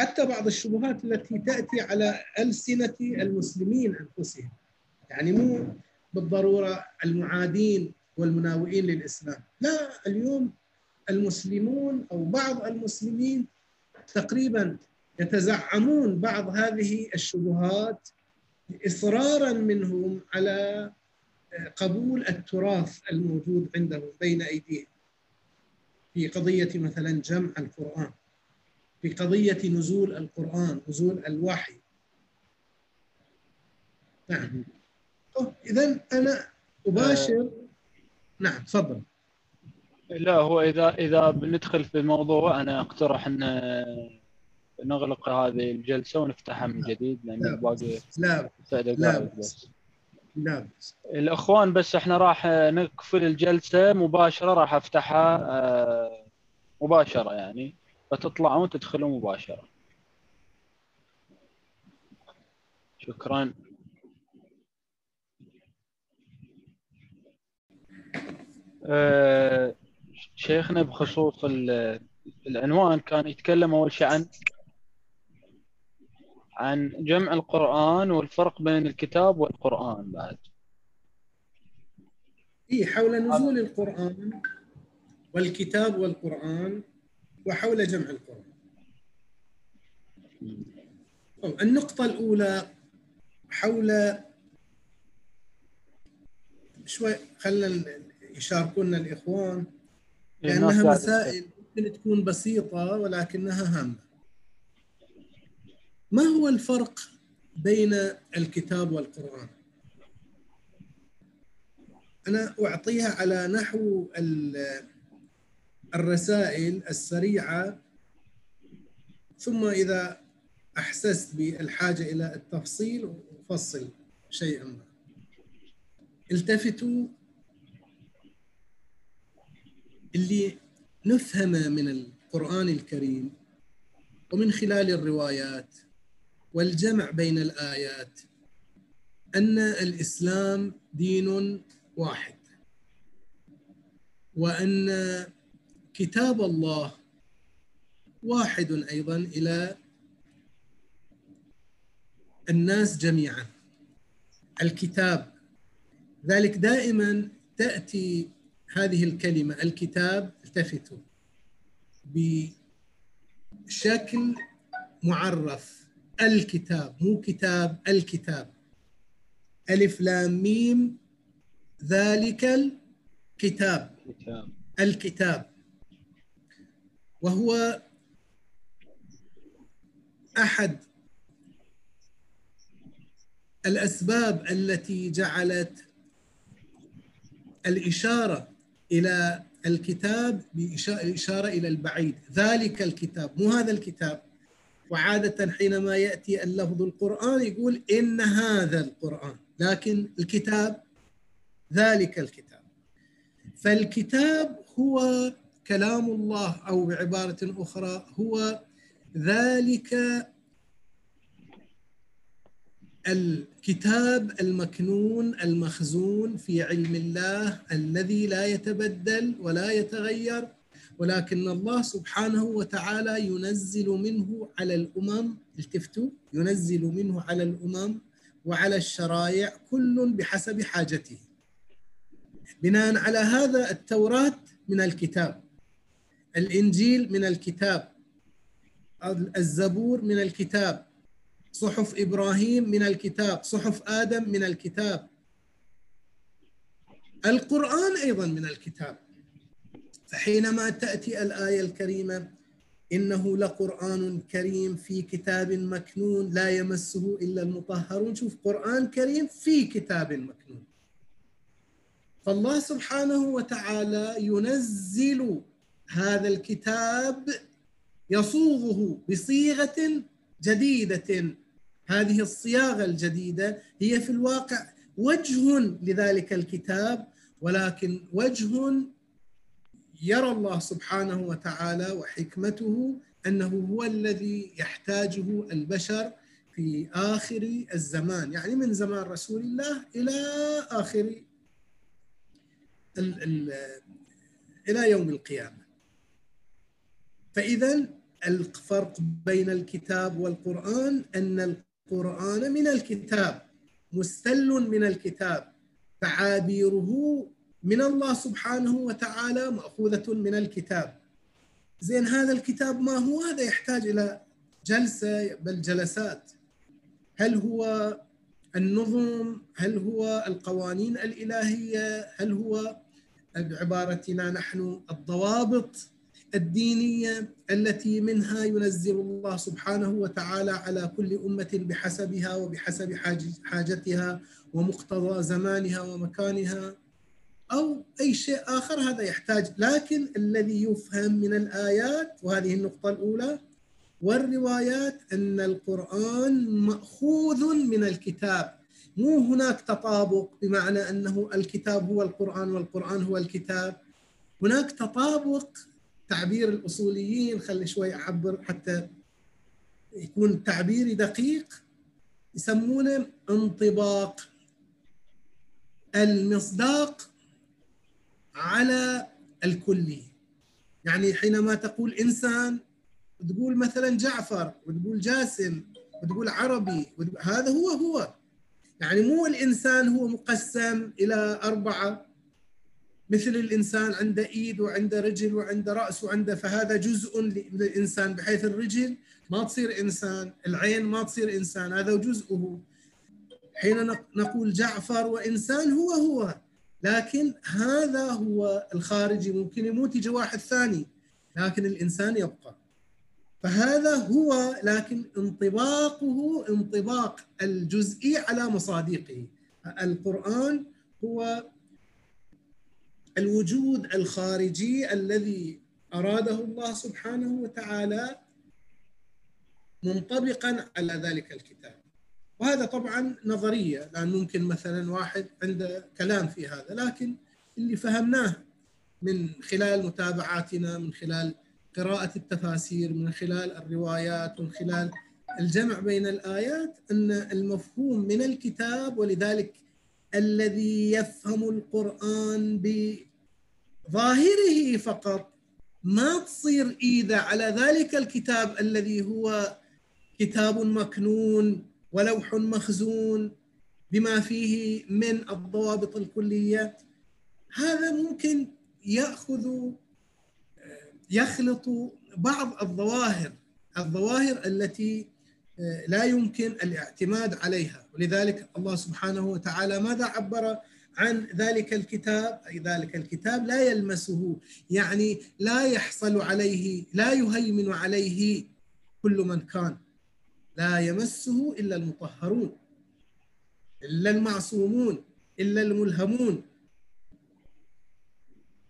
حتى بعض الشبهات التي تأتي على ألسنة المسلمين أنفسهم. يعني مو بالضرورة المعادين والمناوئين للإسلام. لا اليوم المسلمون أو بعض المسلمين تقريبا يتزعمون بعض هذه الشبهات اصرارا منهم على قبول التراث الموجود عندهم بين أيديهم. في قضية مثلا جمع القرآن. في قضية نزول القرآن نزول الوحي. نعم. اذا أنا أباشر. نعم تفضل. لا هو إذا إذا بندخل في الموضوع أنا أقترح أن نغلق هذه الجلسة ونفتحها من جديد باقي لا لا بس. لا بس. الأخوان بس إحنا راح نقفل الجلسة مباشرة راح أفتحها آه، مباشرة يعني. فتطلعون تدخلون مباشرة. شكرا. آه، شيخنا بخصوص العنوان كان يتكلم أول شيء عن عن جمع القرآن والفرق بين الكتاب والقرآن بعد. إيه حول نزول القرآن والكتاب والقرآن وحول جمع القرآن النقطة الأولى حول شوي خلنا يشاركونا الإخوان لأنها مسائل ممكن تكون بسيطة ولكنها هامة ما هو الفرق بين الكتاب والقرآن؟ أنا أعطيها على نحو الرسائل السريعة. ثم إذا أحسست بالحاجة إلى التفصيل أفصل شيئا. ما التفتوا اللي نفهم من القرآن الكريم ومن خلال الروايات والجمع بين الآيات أن الإسلام دين واحد وأن كتاب الله واحد أيضا إلى الناس جميعا. الكتاب. ذلك دائما تأتي هذه الكلمة الكتاب التفتوا بشكل معرف. الكتاب مو كتاب الكتاب. ألف لام ميم. ذلك الكتاب. الكتاب. وهو أحد الأسباب التي جعلت الإشارة إلى الكتاب بإشارة إلى البعيد. ذلك الكتاب مو هذا الكتاب. وعادة حينما يأتي اللفظ القرآن يقول إن هذا القرآن لكن الكتاب ذلك الكتاب. فالكتاب هو كلام الله أو بعبارة أخرى هو ذلك الكتاب المكنون المخزون في علم الله الذي لا يتبدل ولا يتغير ولكن الله سبحانه وتعالى ينزل منه على الأمم التفتوا ينزل منه على الأمم وعلى الشرائع كل بحسب حاجته. بناء على هذا التوراة من الكتاب. الإنجيل من الكتاب الزبور من الكتاب صحف إبراهيم من الكتاب صحف آدم من الكتاب. القرآن أيضا من الكتاب. فحينما تأتي الآية الكريمة إنه لقرآن كريم في كتاب مكنون لا يمسه إلا المطهرون. شوف قرآن كريم في كتاب مكنون. فالله سبحانه وتعالى ينزل هذا الكتاب يصوغه بصيغة جديدة. هذه الصياغة الجديدة هي في الواقع وجه لذلك الكتاب ولكن وجه يرى الله سبحانه وتعالى وحكمته أنه هو الذي يحتاجه البشر في آخر الزمان يعني من زمان رسول الله إلى آخر ال ال إلى يوم القيامة. فإذا الفرق بين الكتاب والقرآن أن القرآن من الكتاب مستل من الكتاب تعابيره من الله سبحانه وتعالى مأخوذة من الكتاب. زين هذا الكتاب ما هو؟ هذا يحتاج إلى جلسة بل جلسات. هل هو النظم؟ هل هو القوانين الإلهية؟ هل هو بعبارتنا نحن الضوابط؟ الدينية التي منها ينزل الله سبحانه وتعالى على كل أمة بحسبها وبحسب حاجتها ومقتضى زمانها ومكانها أو أي شيء آخر هذا يحتاج. لكن الذي يفهم من الآيات وهذه النقطة الأولى والروايات أن القرآن مأخوذ من الكتاب. مو هناك تطابق بمعنى أنه الكتاب هو القرآن والقرآن هو الكتاب. هناك تطابق تعبير الأصوليين خلي شوي أعبر حتى يكون تعبيري دقيق. يسمونه انطباق المصداق على الكلي. يعني حينما تقول إنسان وتقول مثلا جعفر وتقول جاسم وتقول عربي وتقول هذا هو هو. يعني مو الإنسان هو مقسم إلى أربعة. مثل الإنسان عنده إيد وعنده رجل وعنده رأس وعنده فهذا جزء للإنسان بحيث الرجل ما تصير إنسان العين ما تصير إنسان هذا جزءه. حين نقول جعفر وإنسان هو هو لكن هذا هو الخارجي ممكن يموت يجي واحد ثاني لكن الإنسان يبقى. فهذا هو لكن انطباقه انطباق الجزئي على مصادقه. القرآن هو الوجود الخارجي الذي أراده الله سبحانه وتعالى منطبقا على ذلك الكتاب. وهذا طبعا نظرية لأن ممكن مثلا واحد عنده كلام في هذا لكن اللي فهمناه من خلال متابعاتنا من خلال قراءة التفاسير من خلال الروايات من خلال الجمع بين الآيات أن المفهوم من الكتاب ولذلك الذي يفهم القرآن بظاهره فقط ما تصير إيده على ذلك الكتاب الذي هو كتاب مكنون ولوح مخزون بما فيه من الضوابط الكلية. هذا ممكن يأخذ يخلط بعض الظواهر الظواهر التي آه، لا يمكن الاعتماد عليها. ولذلك الله سبحانه وتعالى ماذا عبر عن ذلك الكتاب أي ذلك الكتاب لا يلمسه يعني لا يحصل عليه لا يهيمن عليه كل من كان. لا يمسه إلا المطهرون إلا المعصومون إلا الملهمون.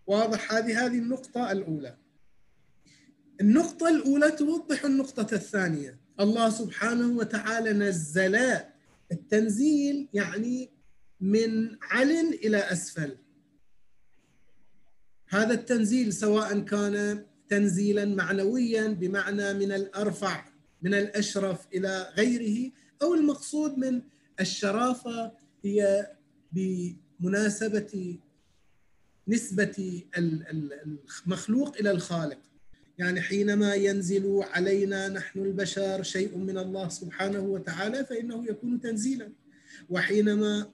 واضح هذه هذه النقطة الأولى. النقطة الأولى توضح النقطة الثانية. الله سبحانه وتعالى نزل التنزيل يعني من علن إلى أسفل. هذا التنزيل سواء كان تنزيلا معنويا بمعنى من الأرفع من الأشرف إلى غيره أو المقصود من الشرافة هي بمناسبة نسبة المخلوق إلى الخالق. يعني حينما ينزل علينا نحن البشر شيء من الله سبحانه وتعالى فإنه يكون تنزيلا. وحينما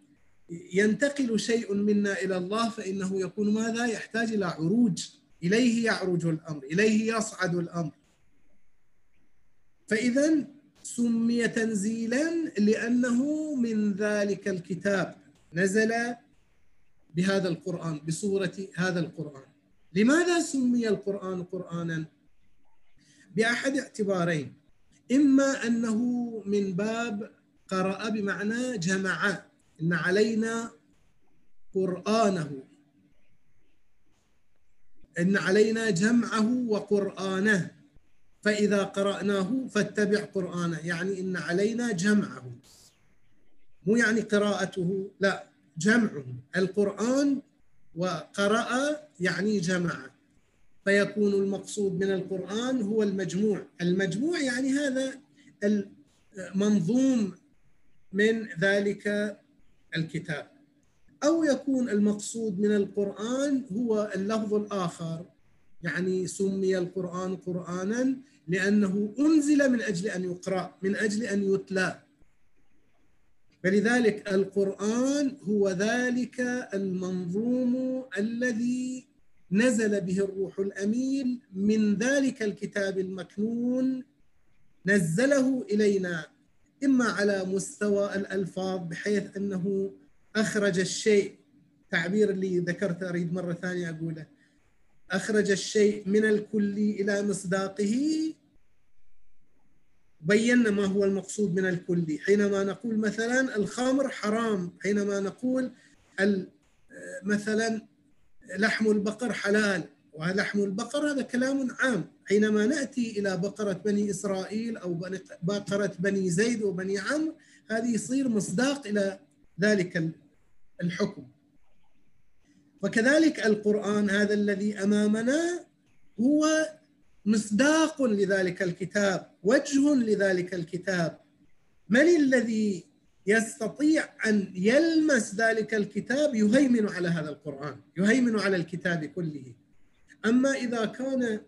ينتقل شيء منا إلى الله فإنه يكون ماذا؟ يحتاج إلى عروج. إليه يعرج الأمر إليه يصعد الأمر. فإذا سمي تنزيلا لأنه من ذلك الكتاب. نزل بهذا القرآن بصورة هذا القرآن. لماذا سمي القرآن قرآنا؟ بأحد اعتبارين. إما أنه من باب قرأ بمعنى جمع. إن علينا قرآنه. إن علينا جمعه وقرآنه. فإذا قرأناه فاتبع قرآنه. يعني إن علينا جمعه. مو يعني قراءته لا جمعه. القرآن وقرأ يعني جمع فيكون المقصود من القرآن هو المجموع. المجموع يعني هذا المنظوم من ذلك الكتاب. أو يكون المقصود من القرآن هو اللفظ الآخر يعني سمي القرآن قرآنا لأنه أنزل من أجل أن يقرأ من أجل أن يتلى. فلذلك القرآن هو ذلك المنظوم الذي نزل به الروح الأمين من ذلك الكتاب المكنون نزله إلينا. إما على مستوى الألفاظ بحيث أنه أخرج الشيء تعبير اللي ذكرته أريد مرة ثانية أقوله. أخرج الشيء من الكلي إلى مصداقه بينا ما هو المقصود من الكلي حينما نقول مثلا الخمر حرام حينما نقول مثلا لحم البقر حلال. ولحم البقر هذا كلام عام. حينما نأتي إلى بقرة بني إسرائيل أو بقرة بني زيد وبني عمرو هذه يصير مصداق إلى ذلك الحكم. وكذلك القرآن هذا الذي أمامنا هو مصداق لذلك الكتاب وجه لذلك الكتاب. من الذي يستطيع أن يلمس ذلك الكتاب يهيمن على هذا القرآن يهيمن على الكتاب كله. أما إذا كان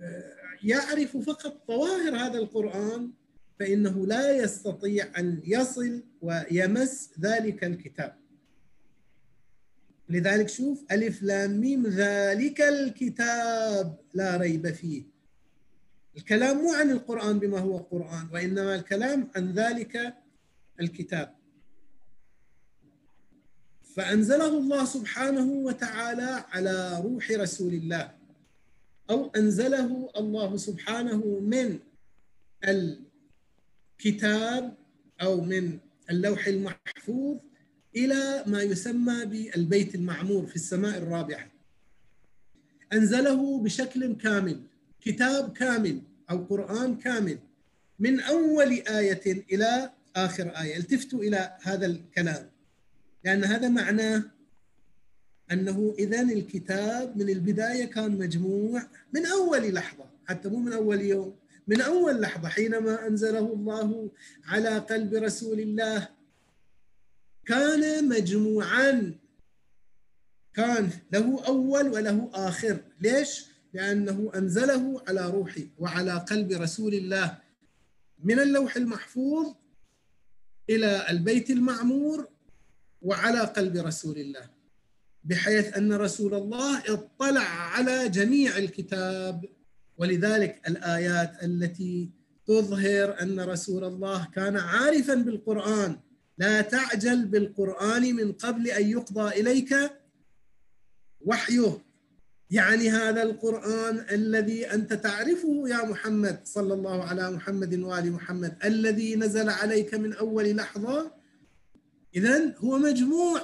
آه، يعرف فقط ظواهر هذا القرآن فإنه لا يستطيع أن يصل ويمس ذلك الكتاب. لذلك شوف ألف لام ميم ذلك الكتاب لا ريب فيه. الكلام مو عن القرآن بما هو قرآن وإنما الكلام عن ذلك الكتاب. فأنزله الله سبحانه وتعالى على روح رسول الله. أو أنزله الله سبحانه من الكتاب أو من اللوح المحفوظ إلى ما يسمى بالبيت المعمور في السماء الرابعة. أنزله بشكل كامل كتاب كامل أو قرآن كامل من أول آية إلى آخر آية. التفتوا إلى هذا الكلام لأن هذا معناه أنه إذا الكتاب من البداية كان مجموع من أول لحظة حتى مو من أول يوم من أول لحظة حينما أنزله الله على قلب رسول الله. كان مجموعا. كان له أول وله آخر. ليش؟ لأنه أنزله على روحي وعلى قلب رسول الله. من اللوح المحفوظ إلى البيت المعمور وعلى قلب رسول الله. بحيث أن رسول الله اطلع على جميع الكتاب. ولذلك الآيات التي تظهر أن رسول الله كان عارفا بالقرآن. لا تعجل بالقرآن من قبل أن يقضى إليك وحيه. يعني هذا القرآن الذي أنت تعرفه يا محمد صلى الله على محمد وآل محمد. الذي نزل عليك من أول لحظة. إذا هو مجموع.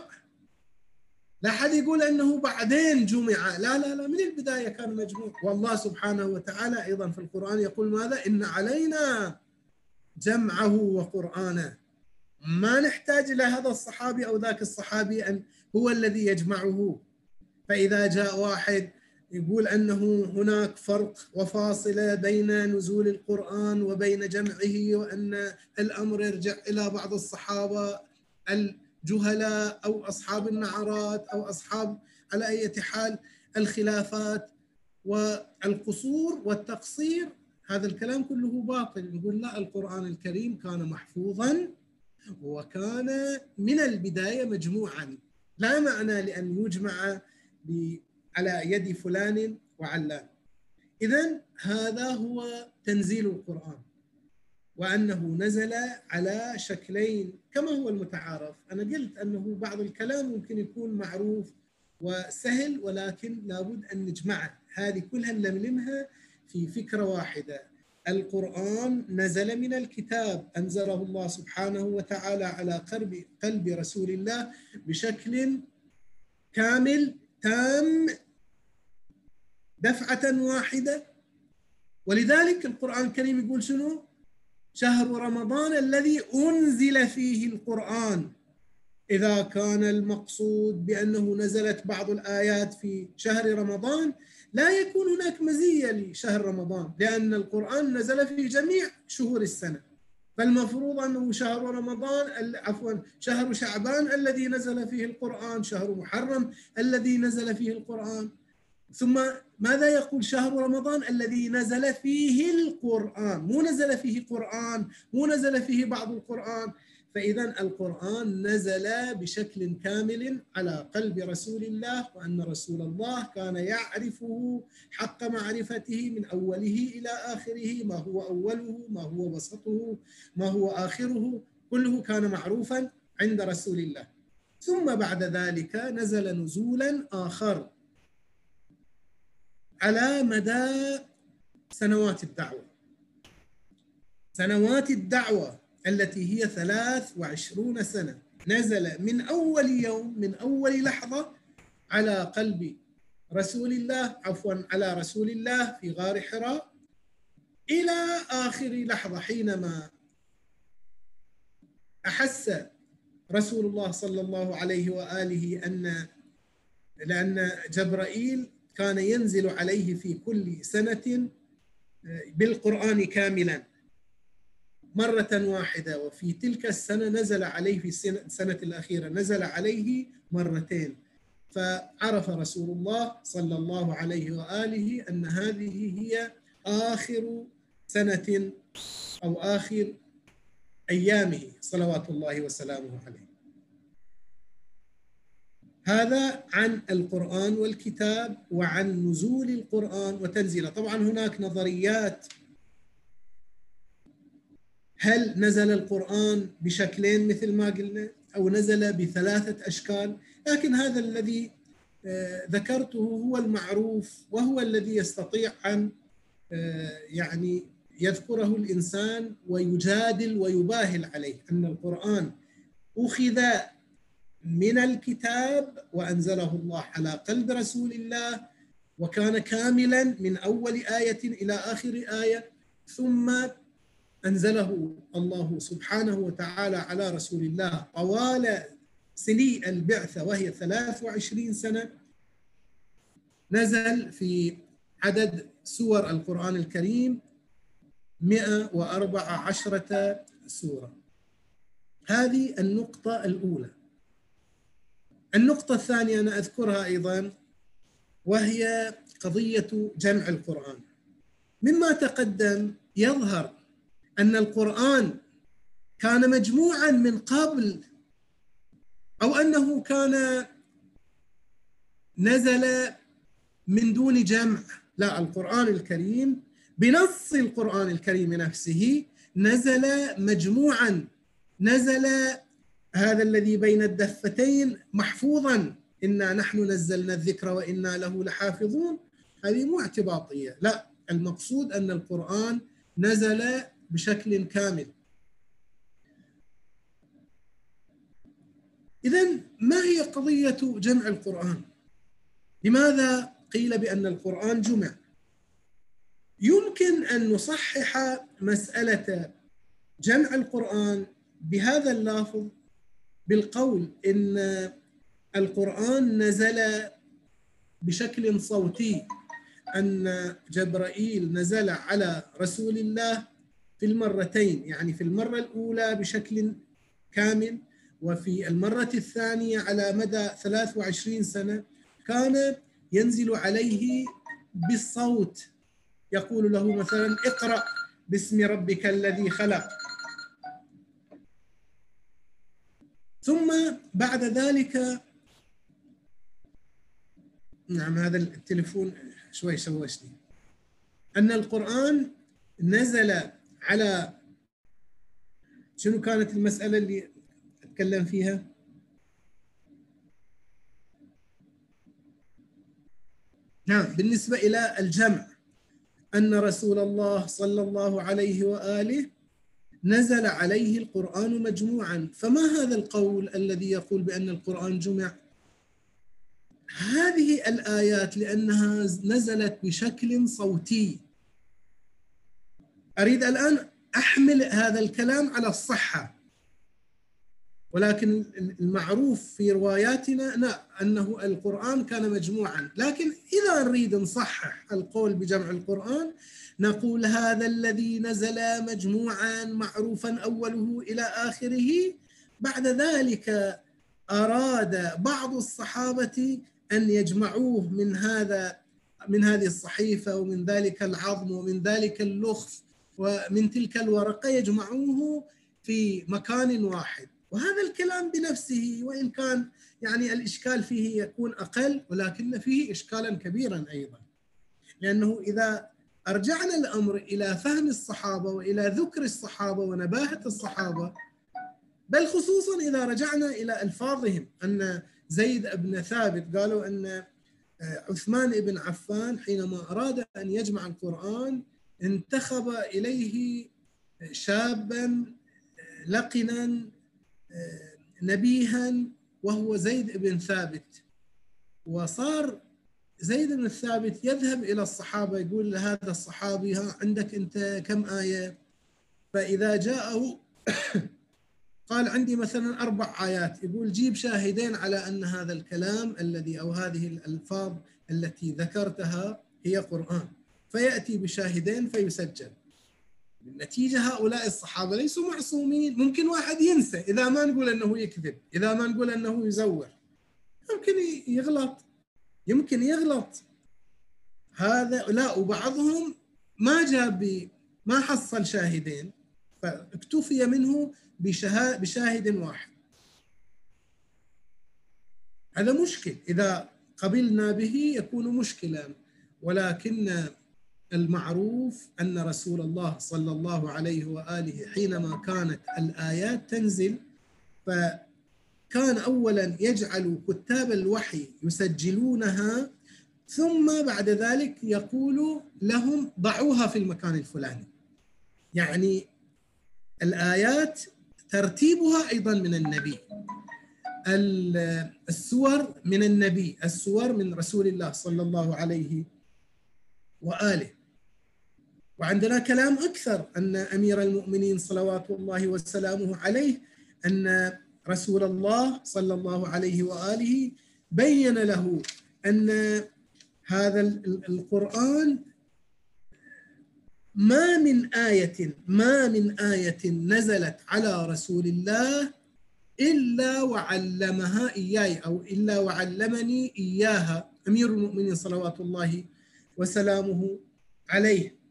لا حد يقول أنه بعدين جمع. لا لا لا من البداية كان مجموع. والله سبحانه وتعالى أيضا في القرآن يقول ماذا؟ إن علينا جمعه وقرآنه. ما نحتاج إلى هذا الصحابي أو ذاك الصحابي أن هو الذي يجمعه. فإذا جاء واحد يقول أنه هناك فرق وفاصلة بين نزول القرآن وبين جمعه وأن الأمر يرجع إلى بعض الصحابة الجهلاء أو أصحاب النعرات أو أصحاب على أي حال الخلافات والقصور والتقصير هذا الكلام كله باطل. نقول لا القرآن الكريم كان محفوظا وكان من البداية مجموعا. لا معنى لأن يجمع على يد فلان وعلان. إذا هذا هو تنزيل القرآن. وأنه نزل على شكلين كما هو المتعارف. أنا قلت أنه بعض الكلام ممكن يكون معروف وسهل ولكن لابد أن نجمعه. هذه كلها نلملمها في فكرة واحدة. القرآن نزل من الكتاب. أنزله الله سبحانه وتعالى على قلب قلب رسول الله بشكل كامل تام دفعة واحدة. ولذلك القرآن الكريم يقول شنو؟ شهر رمضان الذي أنزل فيه القرآن. إذا كان المقصود بأنه نزلت بعض الآيات في شهر رمضان لا يكون هناك مزية لشهر رمضان لأن القرآن نزل في جميع شهور السنة. فالمفروض أنه شهر رمضان عفوا شهر شعبان الذي نزل فيه القرآن شهر محرم الذي نزل فيه القرآن. ثم ماذا يقول شهر رمضان الذي نزل فيه القرآن؟ مو نزل فيه قرآن مو نزل فيه بعض القرآن. فإذا القرآن نزل بشكل كامل على قلب رسول الله وأن رسول الله كان يعرفه حق معرفته من أوله إلى آخره ما هو أوله ما هو وسطه ما هو آخره كله كان معروفا عند رسول الله. ثم بعد ذلك نزل نزولا آخر. على مدى سنوات الدعوة. سنوات الدعوة التي هي ثلاث وعشرون سنة نزل من أول يوم من أول لحظة على قلب رسول الله عفوا على رسول الله في غار حراء إلى آخر لحظة حينما أحس رسول الله صلى الله عليه وآله أن لأن جبرائيل كان ينزل عليه في كل سنة بالقرآن كاملا. مرة واحدة وفي تلك السنة نزل عليه في السنة الأخيرة نزل عليه مرتين. فعرف رسول الله صلى الله عليه وآله أن هذه هي آخر سنة أو آخر أيامه صلوات الله وسلامه عليه. هذا عن القرآن والكتاب وعن نزول القرآن وتنزيله. طبعا هناك نظريات. هل نزل القرآن بشكلين مثل ما قلنا؟ أو نزل بثلاثة أشكال. لكن هذا الذي آه، ذكرته هو المعروف وهو الذي يستطيع أن آه، يعني يذكره الإنسان ويجادل ويباهل عليه أن القرآن أخذ من الكتاب وأنزله الله على قلب رسول الله وكان كاملا من أول آية إلى آخر آية ثم أنزله الله سبحانه وتعالى على رسول الله طوال سني البعثة وهي 23 سنة. نزل في عدد سور القرآن الكريم 114 سورة. هذه النقطة الأولى. النقطة الثانية أنا أذكرها أيضا وهي قضية جمع القرآن. مما تقدم يظهر أن القرآن كان مجموعا من قبل أو أنه كان نزل من دون جمع. لا القرآن الكريم بنص القرآن الكريم نفسه نزل مجموعا. نزل هذا الذي بين الدفتين محفوظا إنا نحن نزلنا الذكر وإنا له لحافظون هذه مو اعتباطية لا المقصود أن القرآن نزل بشكل كامل إذا ما هي قضية جمع القرآن؟ لماذا قيل بأن القرآن جمع؟ يمكن أن نصحح مسألة جمع القرآن بهذا اللافظ بالقول إن القرآن نزل بشكل صوتي أن جبرائيل نزل على رسول الله في المرتين يعني في المرة الأولى بشكل كامل وفي المرة الثانية على مدى 23 سنة كان ينزل عليه بالصوت. يقول له مثلا اقرأ باسم ربك الذي خلق. ثم بعد ذلك نعم هذا التليفون شوي شوشني. أن القرآن نزل على شنو كانت المسألة اللي أتكلم فيها؟ نعم بالنسبة إلى الجمع. أن رسول الله صلى الله عليه وآله نزل عليه القرآن مجموعا. فما هذا القول الذي يقول بأن القرآن جمع؟ هذه الآيات لأنها نزلت بشكل صوتي. أريد الآن أحمل هذا الكلام على الصحة. ولكن المعروف في رواياتنا لا أنه القرآن كان مجموعا. لكن إذا نريد نصحح القول بجمع القرآن نقول هذا الذي نزل مجموعا معروفا أوله إلى آخره. بعد ذلك أراد بعض الصحابة أن يجمعوه من هذا من هذه الصحيفة ومن ذلك العظم ومن ذلك اللخف ومن تلك الورقة يجمعوه في مكان واحد. وهذا الكلام بنفسه وإن كان يعني الإشكال فيه يكون أقل ولكن فيه إشكالا كبيرا أيضا. لأنه إذا أرجعنا الأمر إلى فهم الصحابة وإلى ذكر الصحابة ونباهة الصحابة بل خصوصا إذا رجعنا إلى ألفاظهم أن زيد بن ثابت قالوا أن عثمان بن عفان حينما أراد أن يجمع القرآن انتخب إليه شابا لقنا نبيها وهو زيد بن ثابت. وصار زيد بن ثابت يذهب إلى الصحابة يقول لهذا الصحابي ها عندك أنت كم آية؟ فإذا جاءه قال عندي مثلا أربع آيات. يقول جيب شاهدين على أن هذا الكلام الذي أو هذه الألفاظ التي ذكرتها هي قرآن. فيأتي بشاهدين فيسجل. بالنتيجة هؤلاء الصحابة ليسوا معصومين. ممكن واحد ينسى إذا ما نقول أنه يكذب إذا ما نقول أنه يزور. يمكن يغلط. يمكن يغلط. هذا لا وبعضهم ما جاب ما حصل شاهدين فاكتفي منه بشاهد واحد. هذا مشكل. إذا قبلنا به يكون مشكلا ولكن المعروف أن رسول الله صلى الله عليه وآله حينما كانت الآيات تنزل فكان أولا يجعل كتاب الوحي يسجلونها ثم بعد ذلك يقول لهم ضعوها في المكان الفلاني. يعني الآيات ترتيبها أيضا من النبي. السور من النبي السور من رسول الله صلى الله عليه وآله. وعندنا كلام أكثر أن أمير المؤمنين صلوات الله وسلامه عليه أن رسول الله صلى الله عليه وآله بين له أن هذا القرآن ما من آية ما من آية نزلت على رسول الله إلا وعلمها إياي أو إلا وعلمني إياها. أمير المؤمنين صلوات الله وسلامه عليه.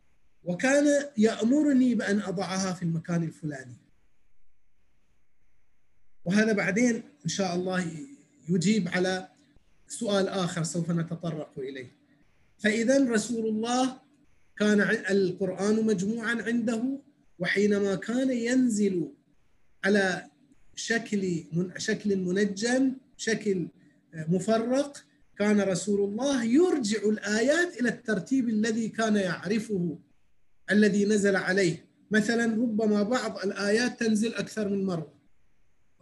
وكان يأمرني بأن أضعها في المكان الفلاني. وهذا بعدين إن شاء الله يجيب على سؤال آخر سوف نتطرق إليه. فإذا رسول الله كان القرآن مجموعا عنده وحينما كان ينزل على شكل شكل منجم شكل مفرق كان رسول الله يرجع الآيات إلى الترتيب الذي كان يعرفه. الذي نزل عليه. مثلا ربما بعض الآيات تنزل أكثر من مرة.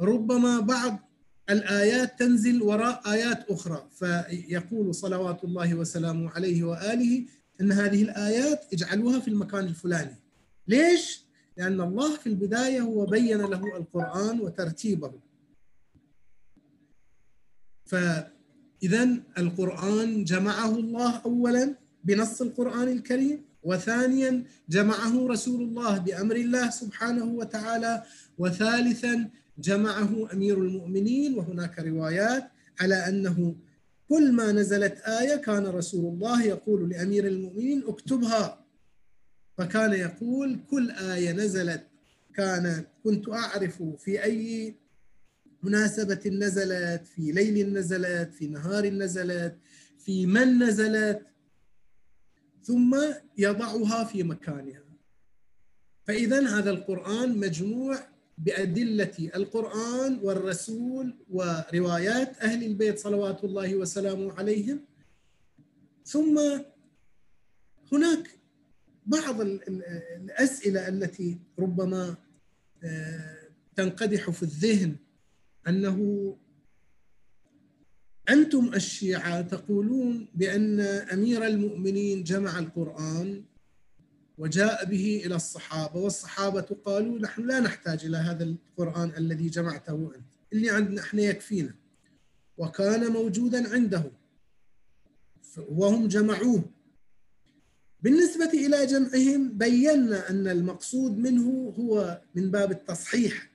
ربما بعض الآيات تنزل وراء آيات أخرى. فيقول صلوات الله وسلامه عليه وآله أن هذه الآيات اجعلوها في المكان الفلاني. ليش؟ لأن الله في البداية هو بين له القرآن وترتيبه. فإذا القرآن جمعه الله أولا بنص القرآن الكريم وثانيا جمعه رسول الله بأمر الله سبحانه وتعالى وثالثا جمعه أمير المؤمنين وهناك روايات على أنه كل ما نزلت آية كان رسول الله يقول لأمير المؤمنين اكتبها. فكان يقول كل آية نزلت كان كنت أعرف في أي مناسبة نزلت في ليل نزلت في نهار نزلت في من نزلت ثم يضعها في مكانها. فإذا هذا القرآن مجموع بأدلة القرآن والرسول وروايات أهل البيت صلوات الله وسلامه عليهم. ثم هناك بعض الأسئلة التي ربما آه، تنقدح في الذهن أنه أنتم الشيعة تقولون بأن أمير المؤمنين جمع القرآن وجاء به إلى الصحابة والصحابة قالوا نحن لا نحتاج إلى هذا القرآن الذي جمعته أنت اللي عندنا إحنا يكفينا. وكان موجودا عنده. وهم جمعوه. بالنسبة إلى جمعهم بينا أن المقصود منه هو من باب التصحيح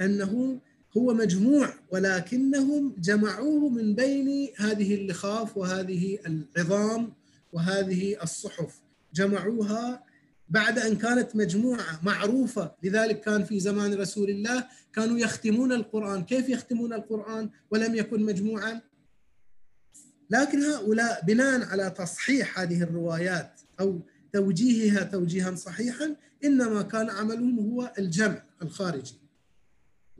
أنه هو مجموع ولكنهم جمعوه من بين هذه اللخاف وهذه العظام وهذه الصحف. جمعوها بعد أن كانت مجموعة معروفة لذلك كان في زمان رسول الله كانوا يختمون القرآن. كيف يختمون القرآن؟ ولم يكن مجموعا. لكن هؤلاء بناء على تصحيح هذه الروايات أو توجيهها توجيها صحيحا إنما كان عملهم هو الجمع الخارجي.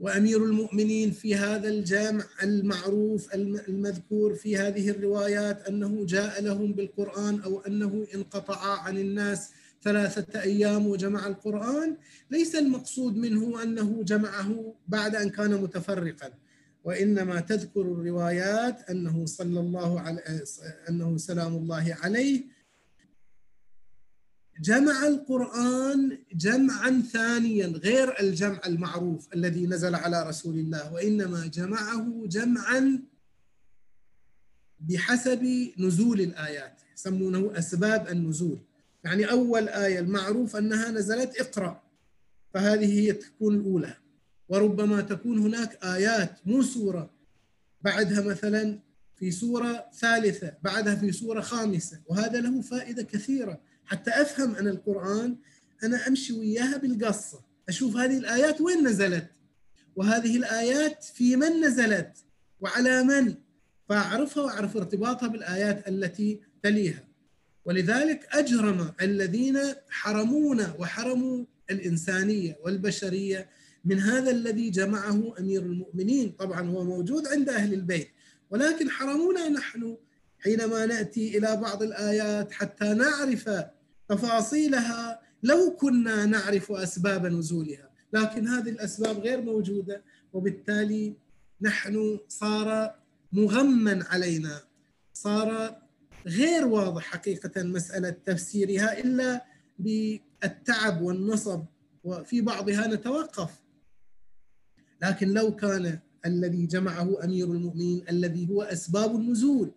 وأمير المؤمنين في هذا الجامع المعروف المذكور في هذه الروايات أنه جاء لهم بالقرآن أو أنه انقطع عن الناس ثلاثة أيام وجمع القرآن. ليس المقصود منه أنه جمعه بعد أن كان متفرقا وإنما تذكر الروايات أنه صلى الله عليه أنه سلام الله عليه جمع القرآن جمعا ثانيا غير الجمع المعروف الذي نزل على رسول الله وإنما جمعه جمعا بحسب نزول الآيات يسمونه أسباب النزول. يعني أول آية المعروف أنها نزلت اقرأ فهذه هي تكون الأولى. وربما تكون هناك آيات مو سورة بعدها مثلا في سورة ثالثة بعدها في سورة خامسة وهذا له فائدة كثيرة. حتى أفهم أنا القرآن أنا أمشي وياها بالقصة. أشوف هذه الآيات وين نزلت؟ وهذه الآيات في من نزلت؟ وعلى من؟ فأعرفها وأعرف ارتباطها بالآيات التي تليها. ولذلك أجرم الذين حرمونا وحرموا الإنسانية والبشرية من هذا الذي جمعه أمير المؤمنين. طبعا هو موجود عند أهل البيت. ولكن حرمونا نحن حينما نأتي إلى بعض الآيات حتى نعرف تفاصيلها لو كنا نعرف أسباب نزولها لكن هذه الأسباب غير موجودة وبالتالي نحن صار مغمى علينا صار غير واضح حقيقة مسألة تفسيرها إلا بالتعب والنصب وفي بعضها نتوقف. لكن لو كان الذي جمعه أمير المؤمنين الذي هو أسباب النزول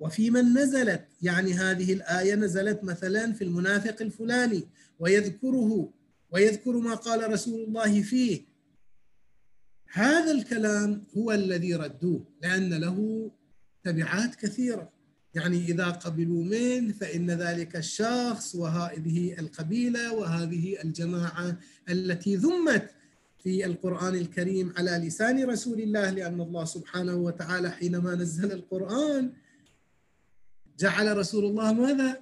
وفي من نزلت يعني هذه الآية نزلت مثلا في المنافق الفلاني ويذكره ويذكر ما قال رسول الله فيه. هذا الكلام هو الذي ردوه لأن له تبعات كثيرة. يعني إذا قبلوا منه فإن ذلك الشخص وهذه القبيلة وهذه الجماعة التي ذمت في القرآن الكريم على لسان رسول الله لأن الله سبحانه وتعالى حينما نزل القرآن جعل رسول الله ماذا؟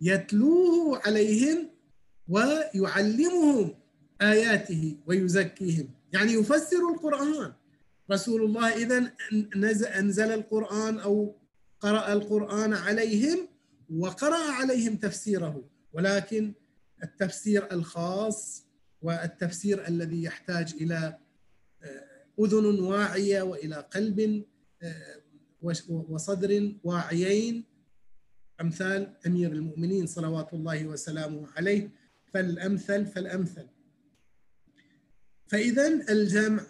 يتلوه عليهم ويعلمهم آياته ويزكيهم. يعني يفسر القرآن. رسول الله إذا أنزل القرآن أو قرأ القرآن عليهم وقرأ عليهم تفسيره. ولكن التفسير الخاص والتفسير الذي يحتاج إلى آه، أذن واعية وإلى قلب آه، وصدر واعيين أمثال أمير المؤمنين صلوات الله وسلامه عليه. فالأمثل فالأمثل. فاذا الجمع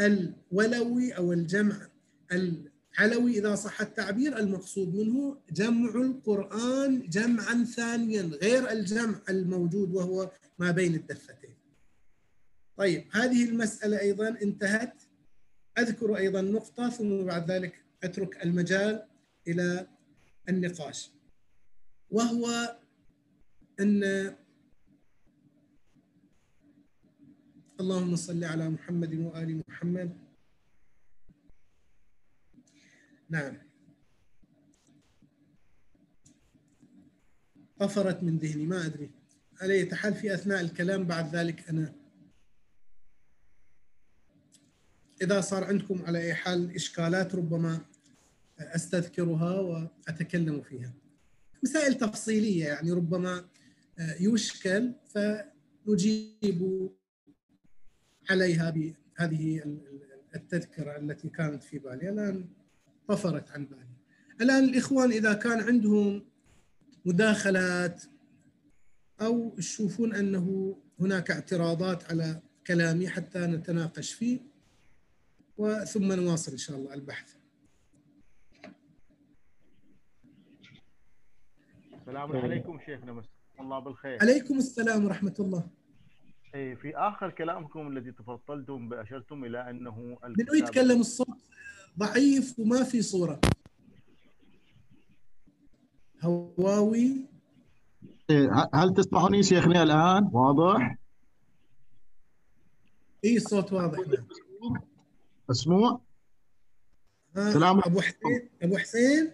الولوي أو الجمع العلوي إذا صح التعبير المقصود منه جمع القرآن جمعا ثانيا غير الجمع الموجود وهو ما بين الدفتين. طيب هذه المسألة أيضا انتهت. أذكر أيضا نقطة ثم بعد ذلك اترك المجال إلى النقاش. وهو أن اللهم صل على محمد وآل محمد. نعم. طفرت من ذهني ما أدري. على حال في أثناء الكلام بعد ذلك أنا إذا صار عندكم على أي حال إشكالات ربما أستذكرها وأتكلم فيها. مسائل تفصيلية يعني ربما يشكل فنجيب عليها بهذه التذكرة التي كانت في بالي الآن طفرت عن بالي. الآن الإخوان إذا كان عندهم مداخلات أو يشوفون أنه هناك اعتراضات على كلامي حتى نتناقش فيه وثم نواصل إن شاء الله البحث. السلام عليكم شيخنا مساء الله بالخير. عليكم السلام ورحمة الله. اي في آخر كلامكم الذي تفضلتم بأشرتم إلى أنه منو يتكلم الصوت؟ ضعيف وما في صورة. هواوي. إيه، هل تسمعوني شيخنا الآن؟ واضح؟ اي الصوت واضح. نعم مسموع؟ سلام. أبو حسين أبو حسين.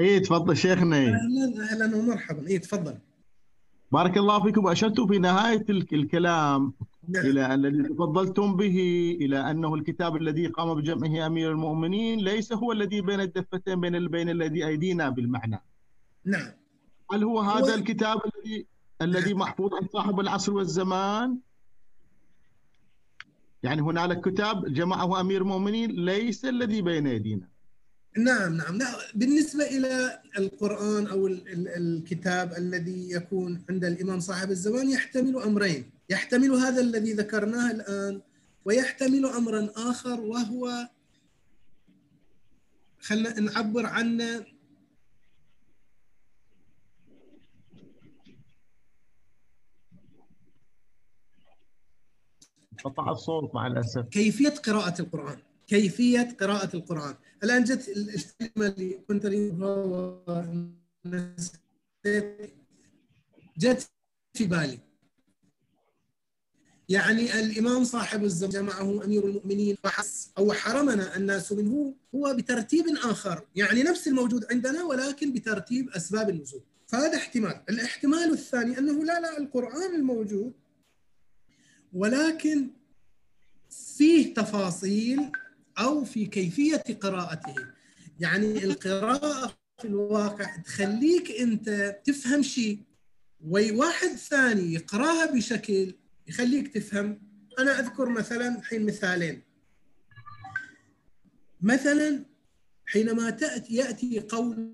اي تفضل شيخنا. أهلا أهلا ومرحبا. اي تفضل. بارك الله فيكم. اشرتوا في نهاية الكلام نعم. إلى الذي تفضلتم به إلى أنه الكتاب الذي قام بجمعه أمير المؤمنين ليس هو الذي بين الدفتين بين بين الذي أيدينا بالمعنى. نعم. هل هو هذا هو... الكتاب الذي الذي نعم. محفوظ عن صاحب العصر والزمان؟ يعني هنالك كتاب جمعه امير المؤمنين ليس الذي بين ايدينا نعم نعم. لا بالنسبة إلى القرآن أو الكتاب الذي يكون عند الإمام صاحب الزمان يحتمل أمرين. يحتمل هذا الذي ذكرناه الآن ويحتمل أمرا آخر وهو خلنا نعبر عنه قطع الصوت مع الأسف. كيفية قراءة القرآن؟ كيفية قراءة القرآن؟ الآن جت الكلمة اللي كنت جت في بالي. يعني الإمام صاحب الزمان جمعه أمير المؤمنين فحس أو حرمنا الناس منه هو بترتيب آخر. يعني نفس الموجود عندنا ولكن بترتيب أسباب النزول. فهذا احتمال. الاحتمال الثاني أنه لا لا القرآن الموجود ولكن فيه تفاصيل أو في كيفية قراءته. يعني القراءة في الواقع تخليك أنت تفهم شيء وواحد ثاني يقراها بشكل يخليك تفهم. أنا أذكر مثلا حين مثالين. مثلا حينما تأتي يأتي قوله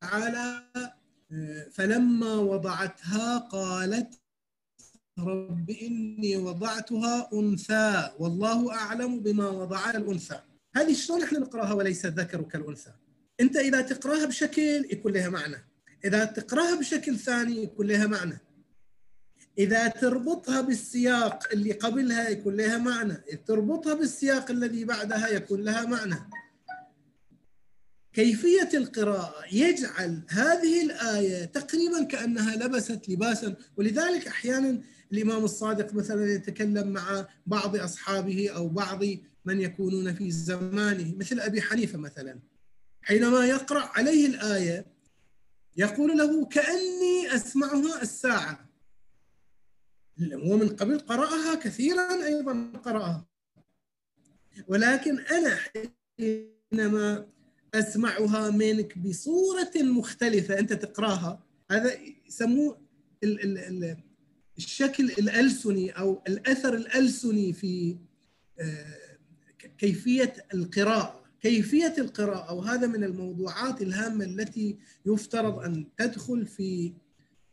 تعالى فلما وضعتها قالت رب إني وضعتها أنثى والله أعلم بما وضع الأنثى. هذه شلون إحنا نقراها وليس الذكر كالأنثى؟ أنت إذا تقراها بشكل يكون لها معنى. إذا تقراها بشكل ثاني يكون لها معنى. إذا تربطها بالسياق اللي قبلها يكون لها معنى. إذا تربطها بالسياق الذي بعدها يكون لها معنى. كيفية القراءة يجعل هذه الآية تقريبا كأنها لبست لباسا. ولذلك أحيانا الإمام الصادق مثلا يتكلم مع بعض أصحابه أو بعض من يكونون في زمانه مثل أبي حنيفة مثلا. حينما يقرأ عليه الآية يقول له كأني أسمعها الساعة هو من قبل قرأها كثيرا أيضا قرأها. ولكن أنا حينما أسمعها منك بصورة مختلفة أنت تقرأها. هذا يسموه الشكل الألسني أو الأثر الألسني في آه، كيفية القراءة. كيفية القراءة وهذا من الموضوعات الهامة التي يفترض أن تدخل في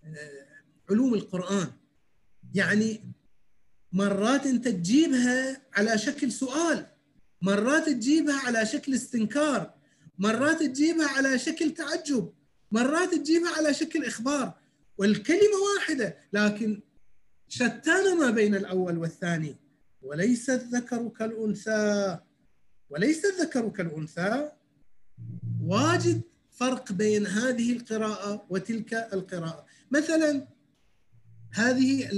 آه، علوم القرآن. يعني مرات أنت تجيبها على شكل سؤال مرات تجيبها على شكل استنكار. مرات تجيبها على شكل تعجب مرات تجيبها على شكل إخبار والكلمة واحدة لكن شتان ما بين الأول والثاني. وليس الذكر كالأنثى. وليس الذكر كالأنثى. واجد فرق بين هذه القراءة وتلك القراءة. مثلا هذه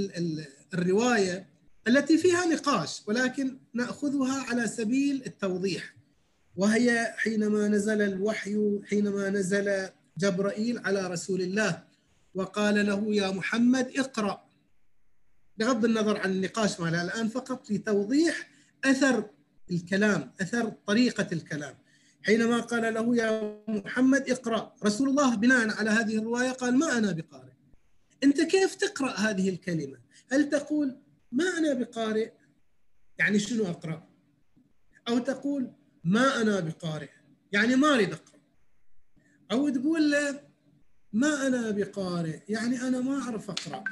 الرواية التي فيها نقاش ولكن نأخذها على سبيل التوضيح. وهي حينما نزل الوحي حينما نزل جبرائيل على رسول الله وقال له يا محمد اقرأ. بغض النظر عن النقاش معنا الآن فقط لتوضيح أثر الكلام أثر طريقة الكلام. حينما قال له يا محمد اقرأ. رسول الله بناء على هذه الرواية قال ما أنا بقارئ. أنت كيف تقرأ هذه الكلمة؟ هل تقول ما أنا بقارئ؟ يعني شنو أقرأ؟ أو تقول ما أنا بقارئ. يعني ما أريد أقرأ أو تقول له ما أنا بقارئ. يعني أنا ما أعرف أقرأ.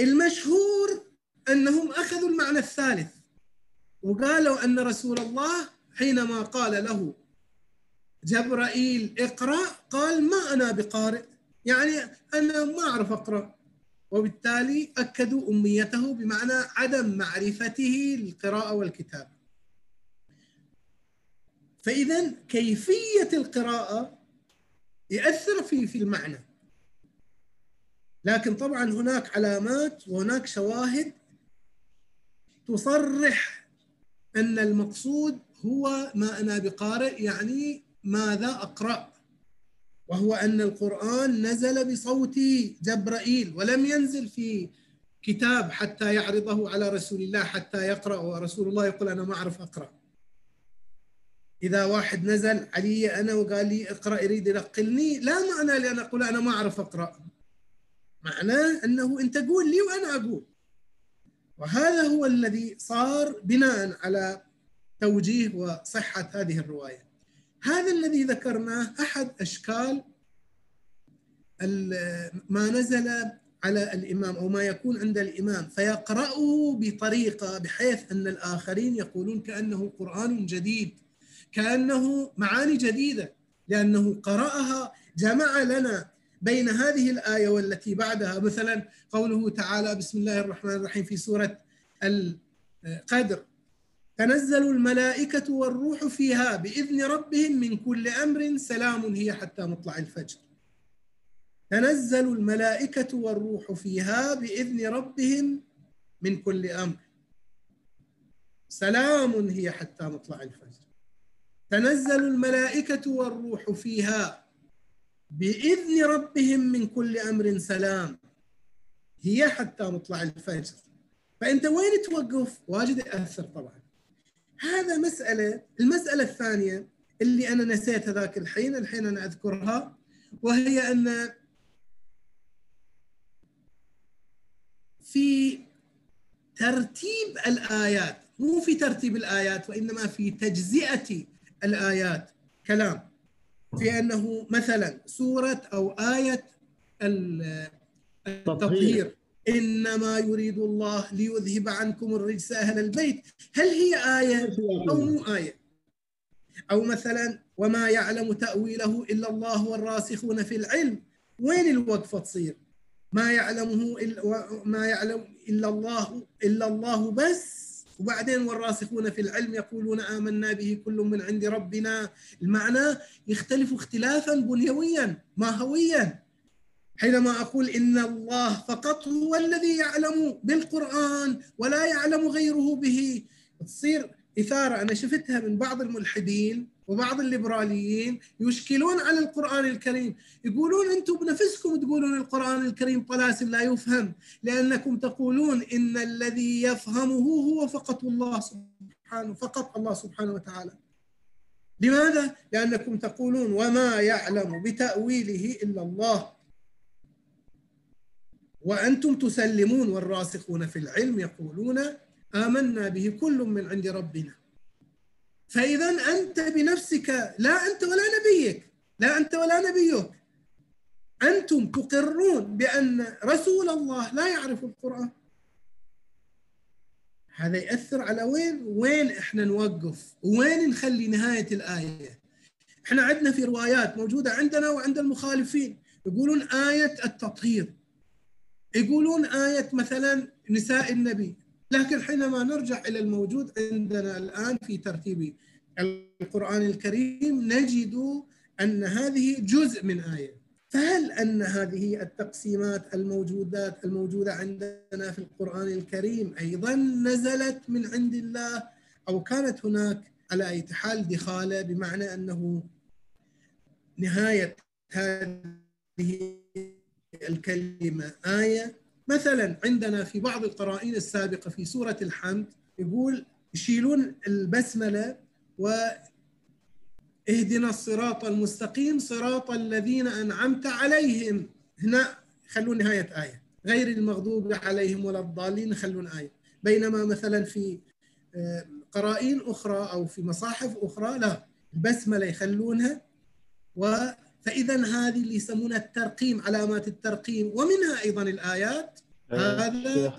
المشهور أنهم أخذوا المعنى الثالث. وقالوا أن رسول الله حينما قال له جبرائيل اقرأ قال ما أنا بقارئ. يعني أنا ما أعرف أقرأ. وبالتالي أكدوا أميته بمعنى عدم معرفته للقراءة والكتابة. فإذا كيفية القراءة يأثر في في المعنى. لكن طبعا هناك علامات وهناك شواهد تصرح أن المقصود هو ما أنا بقارئ يعني ماذا أقرأ. وهو أن القرآن نزل بصوت جبرائيل ولم ينزل في كتاب حتى يعرضه على رسول الله حتى يقرأ. ورسول الله يقول أنا ما أعرف أقرأ. إذا واحد نزل علي أنا وقال لي اقرأ يريد ينقلني لا معنى لأن أقول أنا ما أعرف أقرأ. معناه أنه أنت قول لي وأنا أقول. وهذا هو الذي صار بناء على توجيه وصحة هذه الرواية. هذا الذي ذكرناه أحد أشكال ما نزل على الإمام أو ما يكون عند الإمام. فيقرأه بطريقة بحيث أن الآخرين يقولون كأنه قرآن جديد. كأنه معاني جديدة لأنه قرأها جمع لنا بين هذه الآية والتي بعدها. مثلا قوله تعالى بسم الله الرحمن الرحيم في سورة القدر تنزل الملائكة والروح فيها بإذن ربهم من كل أمر سلام هي حتى مطلع الفجر. تنزل الملائكة والروح فيها بإذن ربهم من كل أمر سلام هي حتى مطلع الفجر. تنزل الملائكة والروح فيها بإذن ربهم من كل أمر سلام. هي حتى مطلع الفجر. فأنت وين توقف؟ واجد يأثر طبعا. هذا مسألة المسألة الثانية اللي أنا نسيتها ذاك الحين الحين أنا أذكرها وهي أن في ترتيب الآيات. مو في ترتيب الآيات وإنما في تجزئة الآيات كلام. في أنه مثلا سورة أو آية التطهير. إنما يريد الله ليذهب عنكم الرجس أهل البيت. هل هي آية أو مو آية؟ أو مثلا وما يعلم تأويله إلا الله والراسخون في العلم. وين الوقفة تصير؟ ما يعلمه إلا ما يعلم إلا الله إلا الله بس؟ وبعدين والراسخون في العلم يقولون آمنا به كل من عند ربنا. المعنى يختلف اختلافا بنيويا ماهويا. حينما أقول إن الله فقط هو الذي يعلم بالقرآن ولا يعلم غيره به تصير إثارة. أنا شفتها من بعض الملحدين وبعض الليبراليين يشكلون على القرآن الكريم. يقولون أنتم بنفسكم تقولون القرآن الكريم طلاسم لا يفهم لأنكم تقولون إن الذي يفهمه هو فقط الله سبحانه فقط الله سبحانه وتعالى. لماذا؟ لأنكم تقولون وما يعلم بتأويله إلا الله. وأنتم تسلمون والراسخون في العلم يقولون آمنا به كل من عند ربنا. فإذا أنت بنفسك لا أنت ولا نبيك لا أنت ولا نبيك. أنتم تقرون بأن رسول الله لا يعرف القرآن. هذا يأثر على وين؟ وين إحنا نوقف؟ وين نخلي نهاية الآية؟ إحنا عندنا في روايات موجودة عندنا وعند المخالفين. يقولون آية التطهير. يقولون آية مثلا نساء النبي. لكن حينما نرجع إلى الموجود عندنا الآن في ترتيب القرآن الكريم نجد أن هذه جزء من آية. فهل أن هذه التقسيمات الموجودات الموجودة عندنا في القرآن الكريم أيضا نزلت من عند الله أو كانت هناك على أي حال دخالة بمعنى أنه نهاية هذه الكلمة آية مثلا عندنا في بعض القرائن السابقة في سورة الحمد يقول يشيلون البسملة واهدنا الصراط المستقيم صراط الذين أنعمت عليهم. هنا خلون نهاية آية. غير المغضوب عليهم ولا الضالين خلون آية. بينما مثلا في آه، قرائن أخرى أو في مصاحف أخرى لا البسملة يخلونها. و فإذا هذه اللي يسمونها الترقيم علامات الترقيم. ومنها أيضا الآيات آه، هذا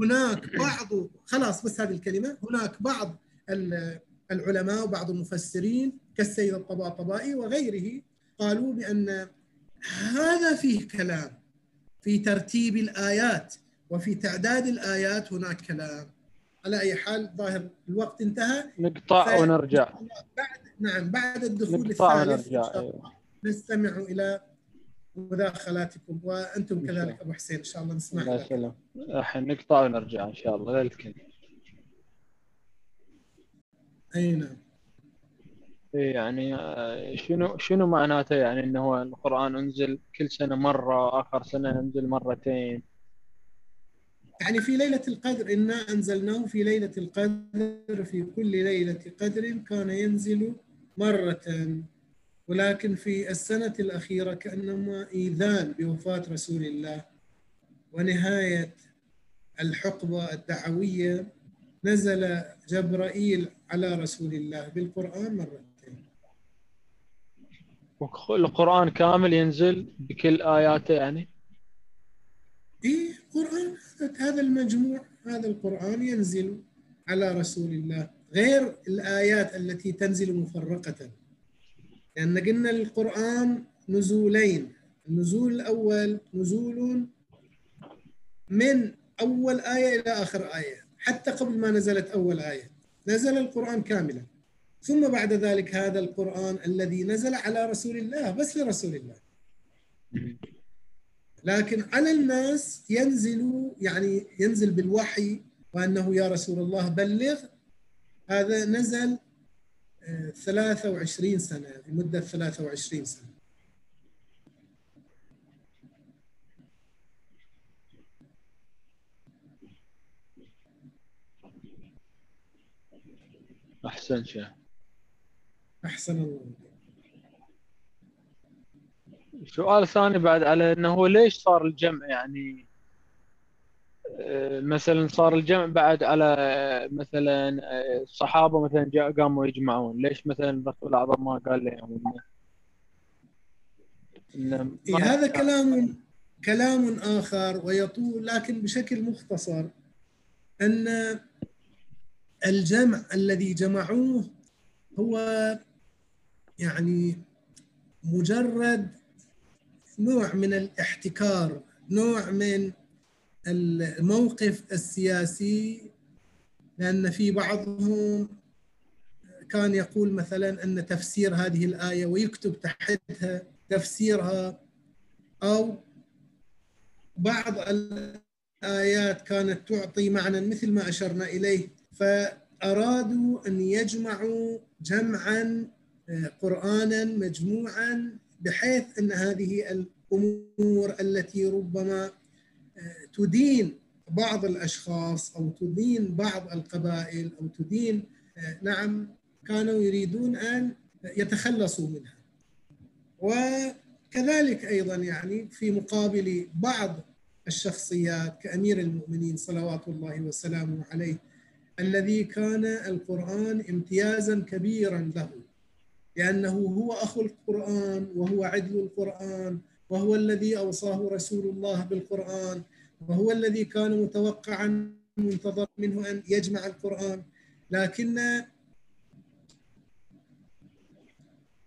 هناك بعض خلاص بس هذه الكلمة هناك بعض العلماء وبعض المفسرين كالسيد الطباطبائي وغيره قالوا بأن هذا فيه كلام في ترتيب الآيات وفي تعداد الآيات هناك كلام. على أي حال ظاهر الوقت انتهى. نقطع ونرجع بعد نعم بعد الدخول الثالث ونرجع أيوة. نستمع إلى مداخلاتكم وأنتم كذلك أبو حسين إن شاء الله نسمع الله. يسلم الحين نقطع ونرجع إن شاء الله للكل أي نعم. إيه يعني آه، شنو شنو معناته يعني إنه هو القرآن أنزل كل سنة مرة اخر سنة ينزل مرتين؟ يعني في ليلة القدر إنا أنزلناه في ليلة القدر في كل ليلة قدر كان ينزل مرة. ولكن في السنة الأخيرة كأنما إيذان بوفاة رسول الله ونهاية الحقبة الدعوية نزل جبرائيل على رسول الله بالقرآن مرتين. والقرآن كامل ينزل بكل آياته يعني؟ إيه قرآن هذا المجموع هذا القرآن ينزل على رسول الله غير الآيات التي تنزل مفرقة. لأن قلنا القرآن نزولين. النزول الأول نزول من أول آية إلى آخر آية. حتى قبل ما نزلت أول آية. نزل القرآن كاملا. ثم بعد ذلك هذا القرآن الذي نزل على رسول الله بس لرسول الله. لكن على الناس ينزل يعني ينزل بالوحي وأنه يا رسول الله بلغ هذا نزل 23 سنة لمدة 23 سنة. أحسن شيء أحسن الله. سؤال ثاني بعد على إنه هو ليش صار الجمع يعني مثلا صار الجمع بعد على آه، مثلا آه، الصحابه مثلا جاء قاموا يجمعون. ليش مثلا الرسول الأعظم ما قال لهم ما- إيه هذا كلام كلام آخر ويطول لكن بشكل مختصر أن الجمع الذي جمعوه هو يعني مجرد نوع من الاحتكار نوع من الموقف السياسي لأن في بعضهم كان يقول مثلا أن تفسير هذه الآية ويكتب تحتها تفسيرها أو بعض الآيات كانت تعطي معنى مثل ما أشرنا إليه فأرادوا أن يجمعوا جمعا قرآنا مجموعا بحيث أن هذه الأمور التي ربما تدين بعض الأشخاص أو تدين بعض القبائل أو تدين آه، نعم كانوا يريدون أن يتخلصوا منها. وكذلك أيضا يعني في مقابل بعض الشخصيات كأمير المؤمنين صلوات الله وسلامه عليه الذي كان القرآن امتيازا كبيرا له لأنه هو أخو القرآن وهو عدل القرآن وهو الذي أوصاه رسول الله بالقرآن. وهو الذي كان متوقعا منتظر منه أن يجمع القرآن لكن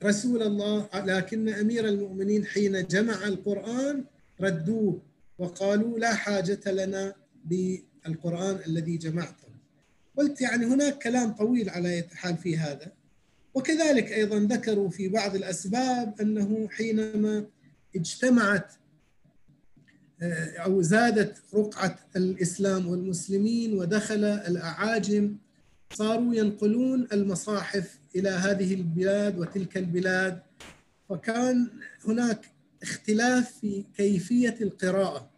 رسول الله لكن أمير المؤمنين حين جمع القرآن ردوه وقالوا لا حاجة لنا بالقرآن الذي جمعته. قلت يعني هناك كلام طويل على حال في هذا وكذلك أيضا ذكروا في بعض الأسباب أنه حينما اجتمعت آه، أو زادت رقعة الإسلام والمسلمين ودخل الأعاجم صاروا ينقلون المصاحف إلى هذه البلاد وتلك البلاد. فكان هناك اختلاف في كيفية القراءة.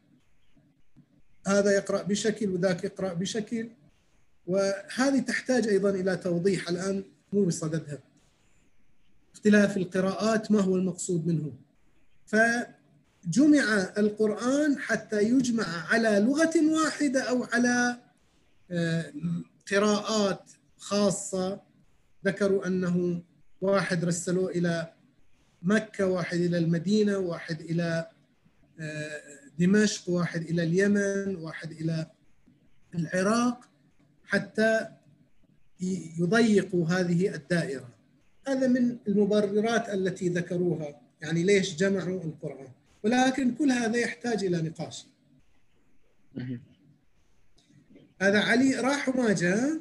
هذا يقرأ بشكل وذاك يقرأ بشكل. وهذه تحتاج أيضا إلى توضيح. الآن مو بصددها. اختلاف القراءات ما هو المقصود منه؟ فجمع القرآن حتى يجمع على لغة واحدة أو على آه، قراءات خاصة. ذكروا أنه واحد رسلوه إلى مكة واحد إلى المدينة واحد إلى آه، دمشق واحد إلى اليمن واحد إلى العراق حتى يضيقوا هذه الدائرة. هذا من المبررات التي ذكروها. يعني ليش جمعوا القرآن؟ ولكن كل هذا يحتاج إلى نقاش. هذا علي راح وما جاء.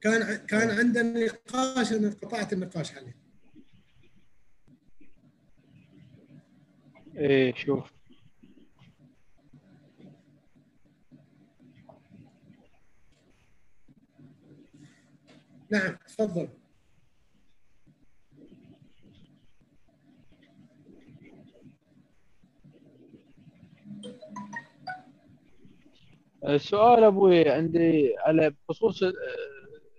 كان كان عندنا نقاش أنا قطعت النقاش عليه إيه شوف. نعم تفضل. السؤال أبوي عندي على بخصوص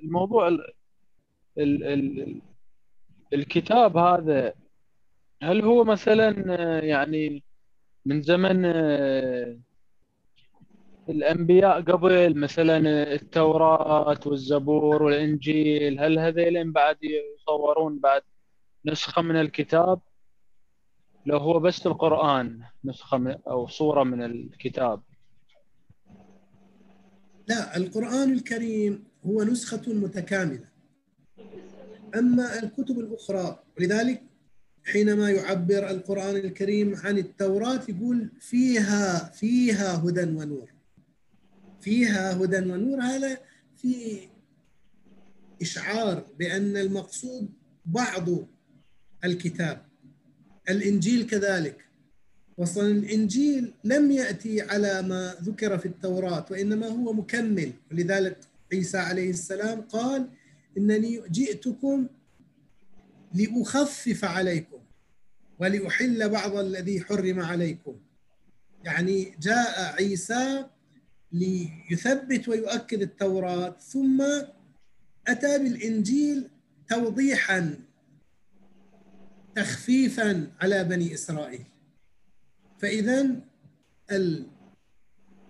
الموضوع ال ال ال الكتاب هذا هل هو مثلا يعني من زمن الأنبياء قبل مثلا التوراة والزبور والإنجيل هل هذيلين بعد يصورون بعد نسخة من الكتاب؟ لو هو بس القرآن نسخة أو صورة من الكتاب. لا القرآن الكريم هو نسخة متكاملة. أما الكتب الأخرى ولذلك حينما يعبر القرآن الكريم عن التوراة يقول فيها فيها هدى ونور. فيها هدى ونور هذا في إشعار بأن المقصود بعض الكتاب. الإنجيل كذلك. وصل الإنجيل لم يأتي على ما ذكر في التوراة وإنما هو مكمل. ولذلك عيسى عليه السلام قال إنني جئتكم لأخفف عليكم ولأحل بعض الذي حرم عليكم. يعني جاء عيسى ليثبت ويؤكد التوراة ثم أتى بالإنجيل توضيحا تخفيفا على بني إسرائيل. فإذا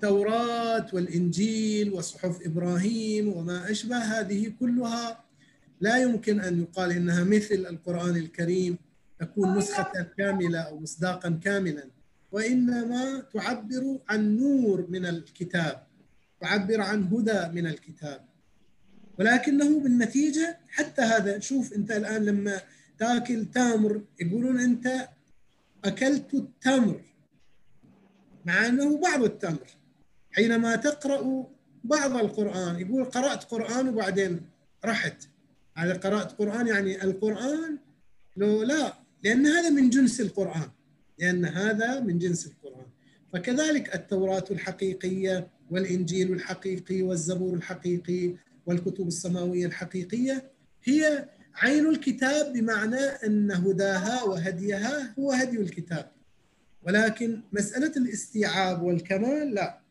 التوراة والإنجيل وصحف إبراهيم وما أشبه هذه كلها لا يمكن أن يقال إنها مثل القرآن الكريم تكون نسخة كاملة أو مصداقا كاملا وإنما تعبر عن نور من الكتاب تعبر عن هدى من الكتاب. ولكنه بالنتيجة حتى هذا شوف أنت الآن لما تأكل تمر يقولون أنت أكلت التمر. مع أنه بعض التمر. حينما تقرأ بعض القرآن يقول قرأت قرآن وبعدين رحت. هذا قرأت قرآن يعني القرآن لو لا لأن هذا من جنس القرآن. لأن هذا من جنس القرآن. فكذلك التوراة الحقيقية والإنجيل الحقيقي والزبور الحقيقي والكتب السماوية الحقيقية هي عين الكتاب بمعنى أن هداها وهديها هو هدي الكتاب. ولكن مسألة الاستيعاب والكمال لا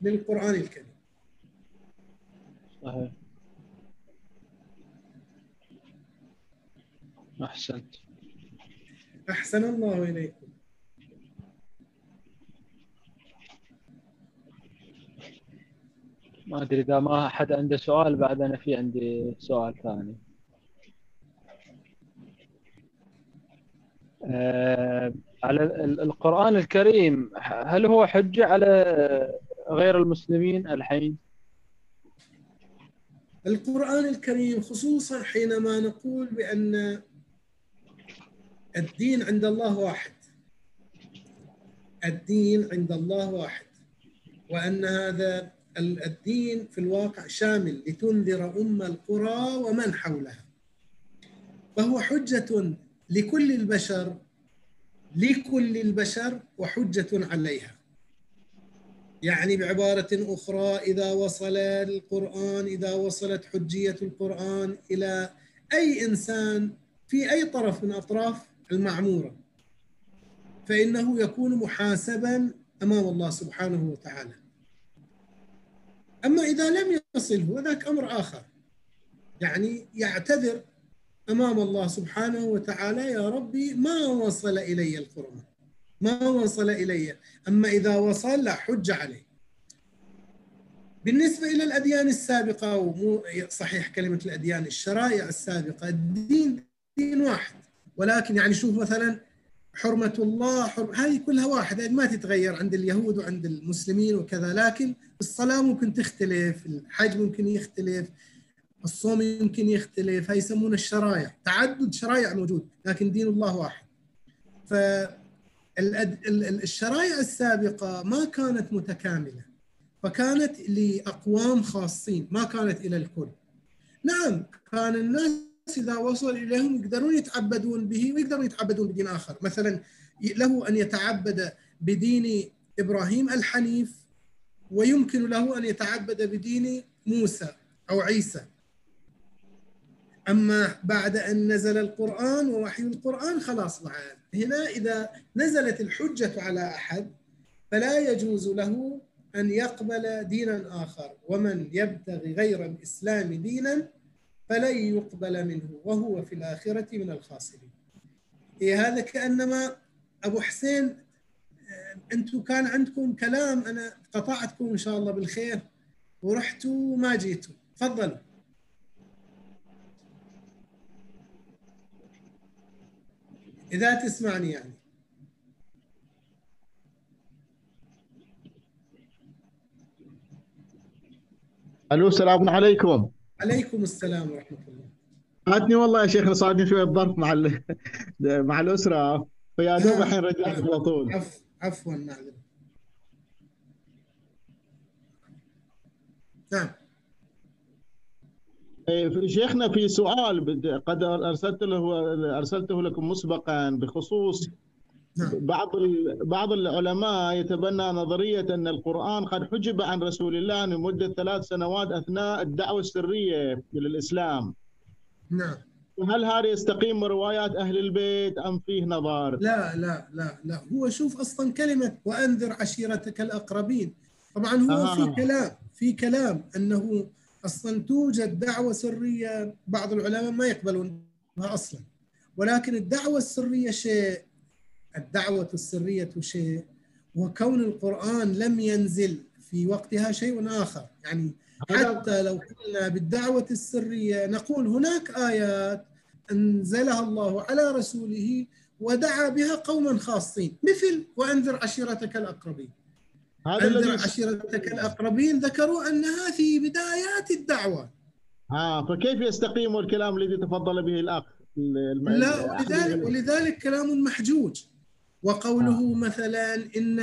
للقرآن الكريم. صحيح. أحسنت. أحسن الله إليكم. ما أدري إذا ما أحد عنده سؤال بعد أنا في عندي سؤال ثاني. آه على القرآن الكريم هل هو حجة على غير المسلمين الحين؟ القرآن الكريم خصوصا حينما نقول بأن الدين عند الله واحد. الدين عند الله واحد. وأن هذا الدين في الواقع شامل لتنذر أم القرى ومن حولها. فهو حجة لكل البشر لكل البشر وحجة عليها. يعني بعبارة أخرى إذا وصل القرآن إذا وصلت حجية القرآن إلى أي إنسان في أي طرف من أطراف المعمورة فإنه يكون محاسبا أمام الله سبحانه وتعالى. أما إذا لم يصله ذاك أمر آخر. يعني يعتذر أمام الله سبحانه وتعالى يا ربي ما وصل إلي القرآن. ما وصل إلي. أما إذا وصل لا حج عليه. بالنسبة إلى الأديان السابقة ومو صحيح كلمة الأديان الشرائع السابقة الدين دين واحد. ولكن يعني شوف مثلا حرمة الله حرم... هذه كلها واحدة ما تتغير عند اليهود وعند المسلمين وكذا. لكن الصلاة ممكن تختلف الحج ممكن يختلف الصوم يمكن يختلف هاي يسمونه الشرائع تعدد شرائع موجود لكن دين الله واحد. فالشرائع السابقة ما كانت متكاملة فكانت لأقوام خاصين ما كانت إلى الكل. نعم كان الناس إذا وصل إليهم يقدرون يتعبدون به ويقدرون يتعبدون بدين آخر. مثلا له أن يتعبد بدين إبراهيم الحنيف ويمكن له أن يتعبد بدين موسى أو عيسى. أما بعد أن نزل القرآن ووحي القرآن خلاص بعد هنا إذا نزلت الحجة على أحد فلا يجوز له أن يقبل دينا آخر. ومن يبتغي غير الإسلام دينا فلن يقبل منه وهو في الآخرة من الخاسرين. إيه هذا كأنما أبو حسين أنتم كان عندكم كلام أنا قطعتكم إن شاء الله بالخير ورحتوا ما جيتوا تفضلوا. إذا تسمعني يعني. ألو السلام عليكم. عليكم السلام ورحمة الله. فاتني والله يا شيخنا صادني شوية ظرف مع ال... مع الأسرة. فيا دوب الحين رجعت على طول. عفوا عفوا معذره نعم. إيه، شيخنا في سؤال قد أرسلت له أرسلته لكم مسبقا بخصوص. بعض بعض العلماء يتبنى نظرية أن القرآن قد حجب عن رسول الله لمدة ثلاث سنوات أثناء الدعوة السرية للإسلام. نعم. هل هذا يستقيم روايات أهل البيت أم فيه نظر؟ لا لا لا لا هو شوف أصلا كلمة وأنذر عشيرتك الأقربين طبعا هو آه. في كلام في كلام أنه أصلا توجد دعوة سرية بعض العلماء ما يقبلونها أصلا. ولكن الدعوة السرية شيء الدعوة السرية شيء وكون القرآن لم ينزل في وقتها شيء آخر. يعني حتى لو قلنا بالدعوة السرية نقول هناك آيات أنزلها الله على رسوله ودعا بها قوما خاصين. مثل وأنذر عشيرتك الأقربين هذا أنذر عشيرتك الأقربين ذكروا أنها في بدايات الدعوة. آه فكيف يستقيم الكلام الذي تفضل به الأخ؟ لا ولذلك, ولذلك كلام محجوج. وقوله آه. مثلا إن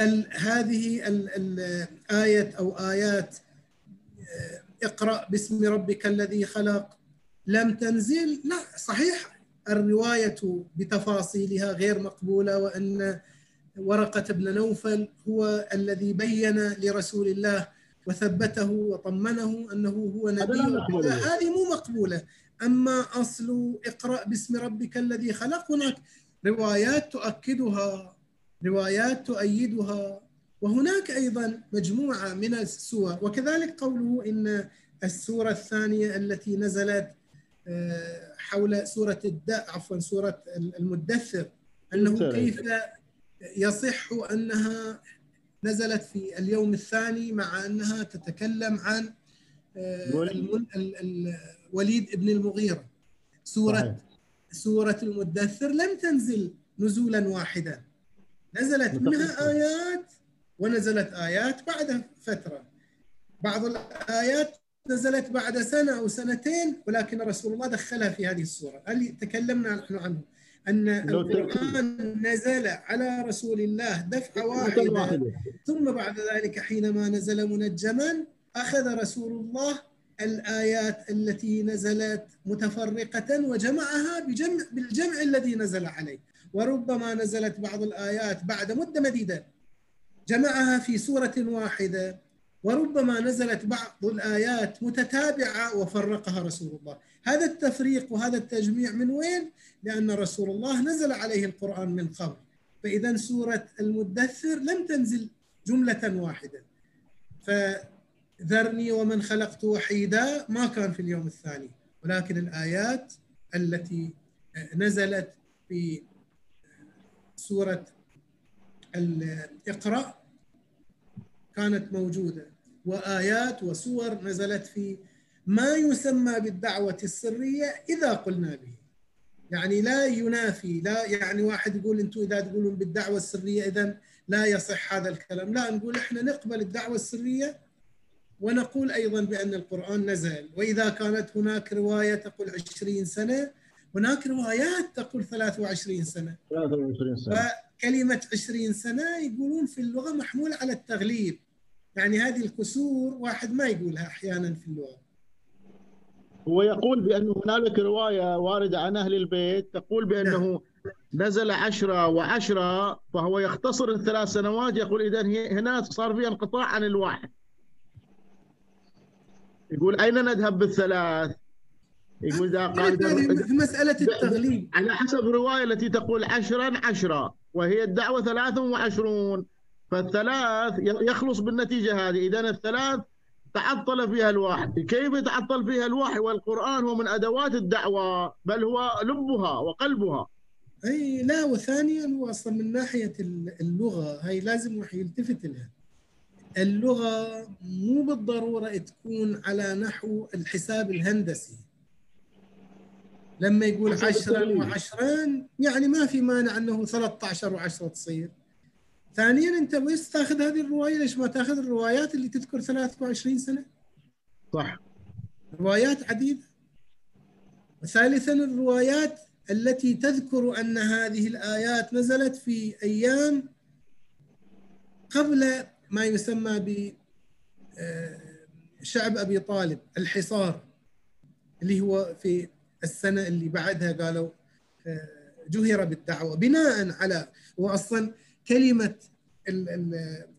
ال هذه الآية أو آيات آه، اقرأ باسم ربك الذي خلق. لم تنزل؟ لا صحيح. الرواية بتفاصيلها غير مقبولة وأن ورقة بن نوفل هو الذي بين لرسول الله وثبته وطمنه أنه هو نبي. هذه مو مقبولة. أما أصل اقرأ باسم ربك الذي خلق هناك روايات تؤكدها روايات تؤيدها وهناك أيضا مجموعة من السور. وكذلك قوله إن السورة الثانية التي نزلت آه، حول سورة الد عفوا سورة المدثر أنه كيف يصح أنها نزلت في اليوم الثاني مع أنها تتكلم عن آه، وليد ابن المغيرة. سورة صحيح. سورة المدثر لم تنزل نزولا واحدا. نزلت منها آيات ونزلت آيات بعد فترة. بعض الآيات نزلت بعد سنة أو سنتين ولكن رسول الله دخلها في هذه السورة. هل تكلمنا نحن عنه. أن القرآن نزل على رسول الله دفعة واحدة ثم بعد ذلك حينما نزل منجما أخذ رسول الله الآيات التي نزلت متفرقة وجمعها بجمع بالجمع الذي نزل عليه. وربما نزلت بعض الآيات بعد مدة مديدة. جمعها في سورة واحدة. وربما نزلت بعض الآيات متتابعة وفرقها رسول الله. هذا التفريق وهذا التجميع من وين؟ لأن رسول الله نزل عليه القرآن من قبل. فإذا سورة المدثر لم تنزل جملة واحدة. ف ذرني ومن خلقت وحيدا ما كان في اليوم الثاني. ولكن الآيات التي نزلت في سورة اقرأ كانت موجودة. وآيات وسور نزلت في ما يسمى بالدعوة السرية إذا قلنا به. يعني لا ينافي لا يعني واحد يقول أنتم إذا تقولون بالدعوة السرية اذا لا يصح هذا الكلام. لا نقول إحنا نقبل الدعوة السرية ونقول أيضا بأن القرآن نزل. وإذا كانت هناك رواية تقول 20 سنة هناك روايات تقول 23 سنة. 23 سنة. كلمة عشرين سنة يقولون في اللغة محمول على التغليب. يعني هذه الكسور واحد ما يقولها أحيانا في اللغة. هو يقول بأنه هنالك رواية واردة عن أهل البيت تقول بأنه نزل عشرة وعشرة فهو يختصر الثلاث سنوات يقول إذا هنا صار في انقطاع عن الواحد. يقول أين نذهب بالثلاث؟ يقول إذا قال في مسألة التغليب. على حسب الرواية التي تقول عشرا عشرة وهي الدعوة ثلاث وعشرون فالثلاث يخلص بالنتيجة هذه. إذا الثلاث تعطل فيها الواحد كيف يتعطل فيها الوحي؟ والقرآن هو من أدوات الدعوة بل هو لبها وقلبها. أي لا وثانيا هو أصلا من ناحية اللغة. هاي لازم وحي يلتفت لها. اللغة مو بالضرورة تكون على نحو الحساب الهندسي. لما يقول عشرا وعشران يعني ما في مانع أنه 13 وعشرة تصير. ثانيا أنت بس تاخذ هذه الرواية؟ ليش ما تاخذ الروايات اللي تذكر 23 سنة؟ صح. روايات عديدة. وثالثا الروايات التي تذكر أن هذه الآيات نزلت في أيام قبل ما يسمى ب آه، شعب أبي طالب الحصار اللي هو في السنة اللي بعدها قالوا آه، جهر بالدعوة بناء على وأصلا كلمة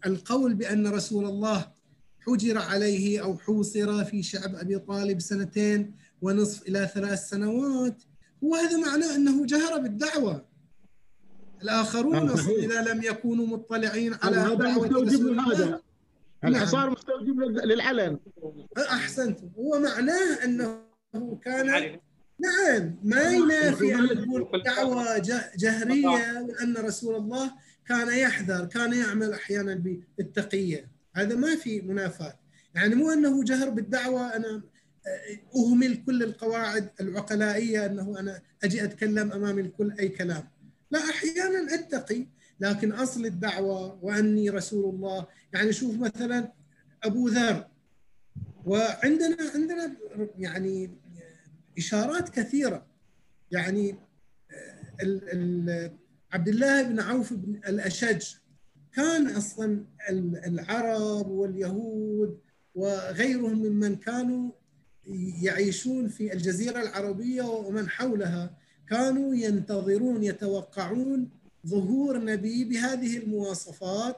القول بأن رسول الله حجر عليه أو حوصر في شعب أبي طالب سنتين ونصف إلى ثلاث سنوات وهذا معناه أنه جهر بالدعوة. الآخرون إذا لم يكونوا مطلعين على هذا مستوجب هذا. الحصار نعم. مستوجب للعلن. أحسنت هو معناه أنه كان نعم. ما ينافي أن تكون دعوة جهرية وأن رسول الله كان يحذر كان يعمل أحيانا بالتقية. هذا ما في منافاة. يعني مو أنه جهر بالدعوة أنا أهمل كل القواعد العقلائية أنه أنا أجي أتكلم أمام الكل أي كلام. لا أحيانا أتقي لكن أصل الدعوة وأني رسول الله. يعني شوف مثلا أبو ذر. وعندنا عندنا يعني إشارات كثيرة. يعني ال ال عبد الله بن عوف بن الأشج. كان أصلا العرب واليهود وغيرهم ممن كانوا يعيشون في الجزيرة العربية ومن حولها كانوا ينتظرون يتوقعون ظهور نبي بهذه المواصفات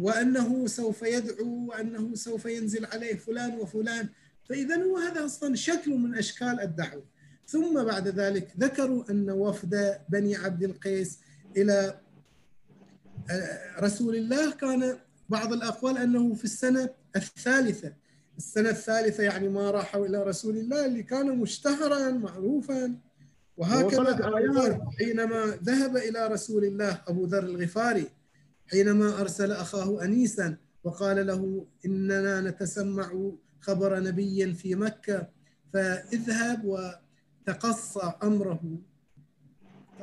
وأنه سوف يدعو وأنه سوف ينزل عليه فلان وفلان. فإذا هو هذا أصلا شكل من أشكال الدعوة. ثم بعد ذلك ذكروا أن وفد بني عبد القيس إلى آه، رسول الله. كان بعض الأقوال أنه في السنة الثالثة. السنة الثالثة يعني ما راحوا إلى رسول الله اللي كان مشتهرا معروفا. وهكذا حينما ذهب إلى رسول الله أبو ذر الغفاري حينما أرسل أخاه أنيسا وقال له إننا نتسمع خبر نبي في مكة فاذهب وتقصى أمره.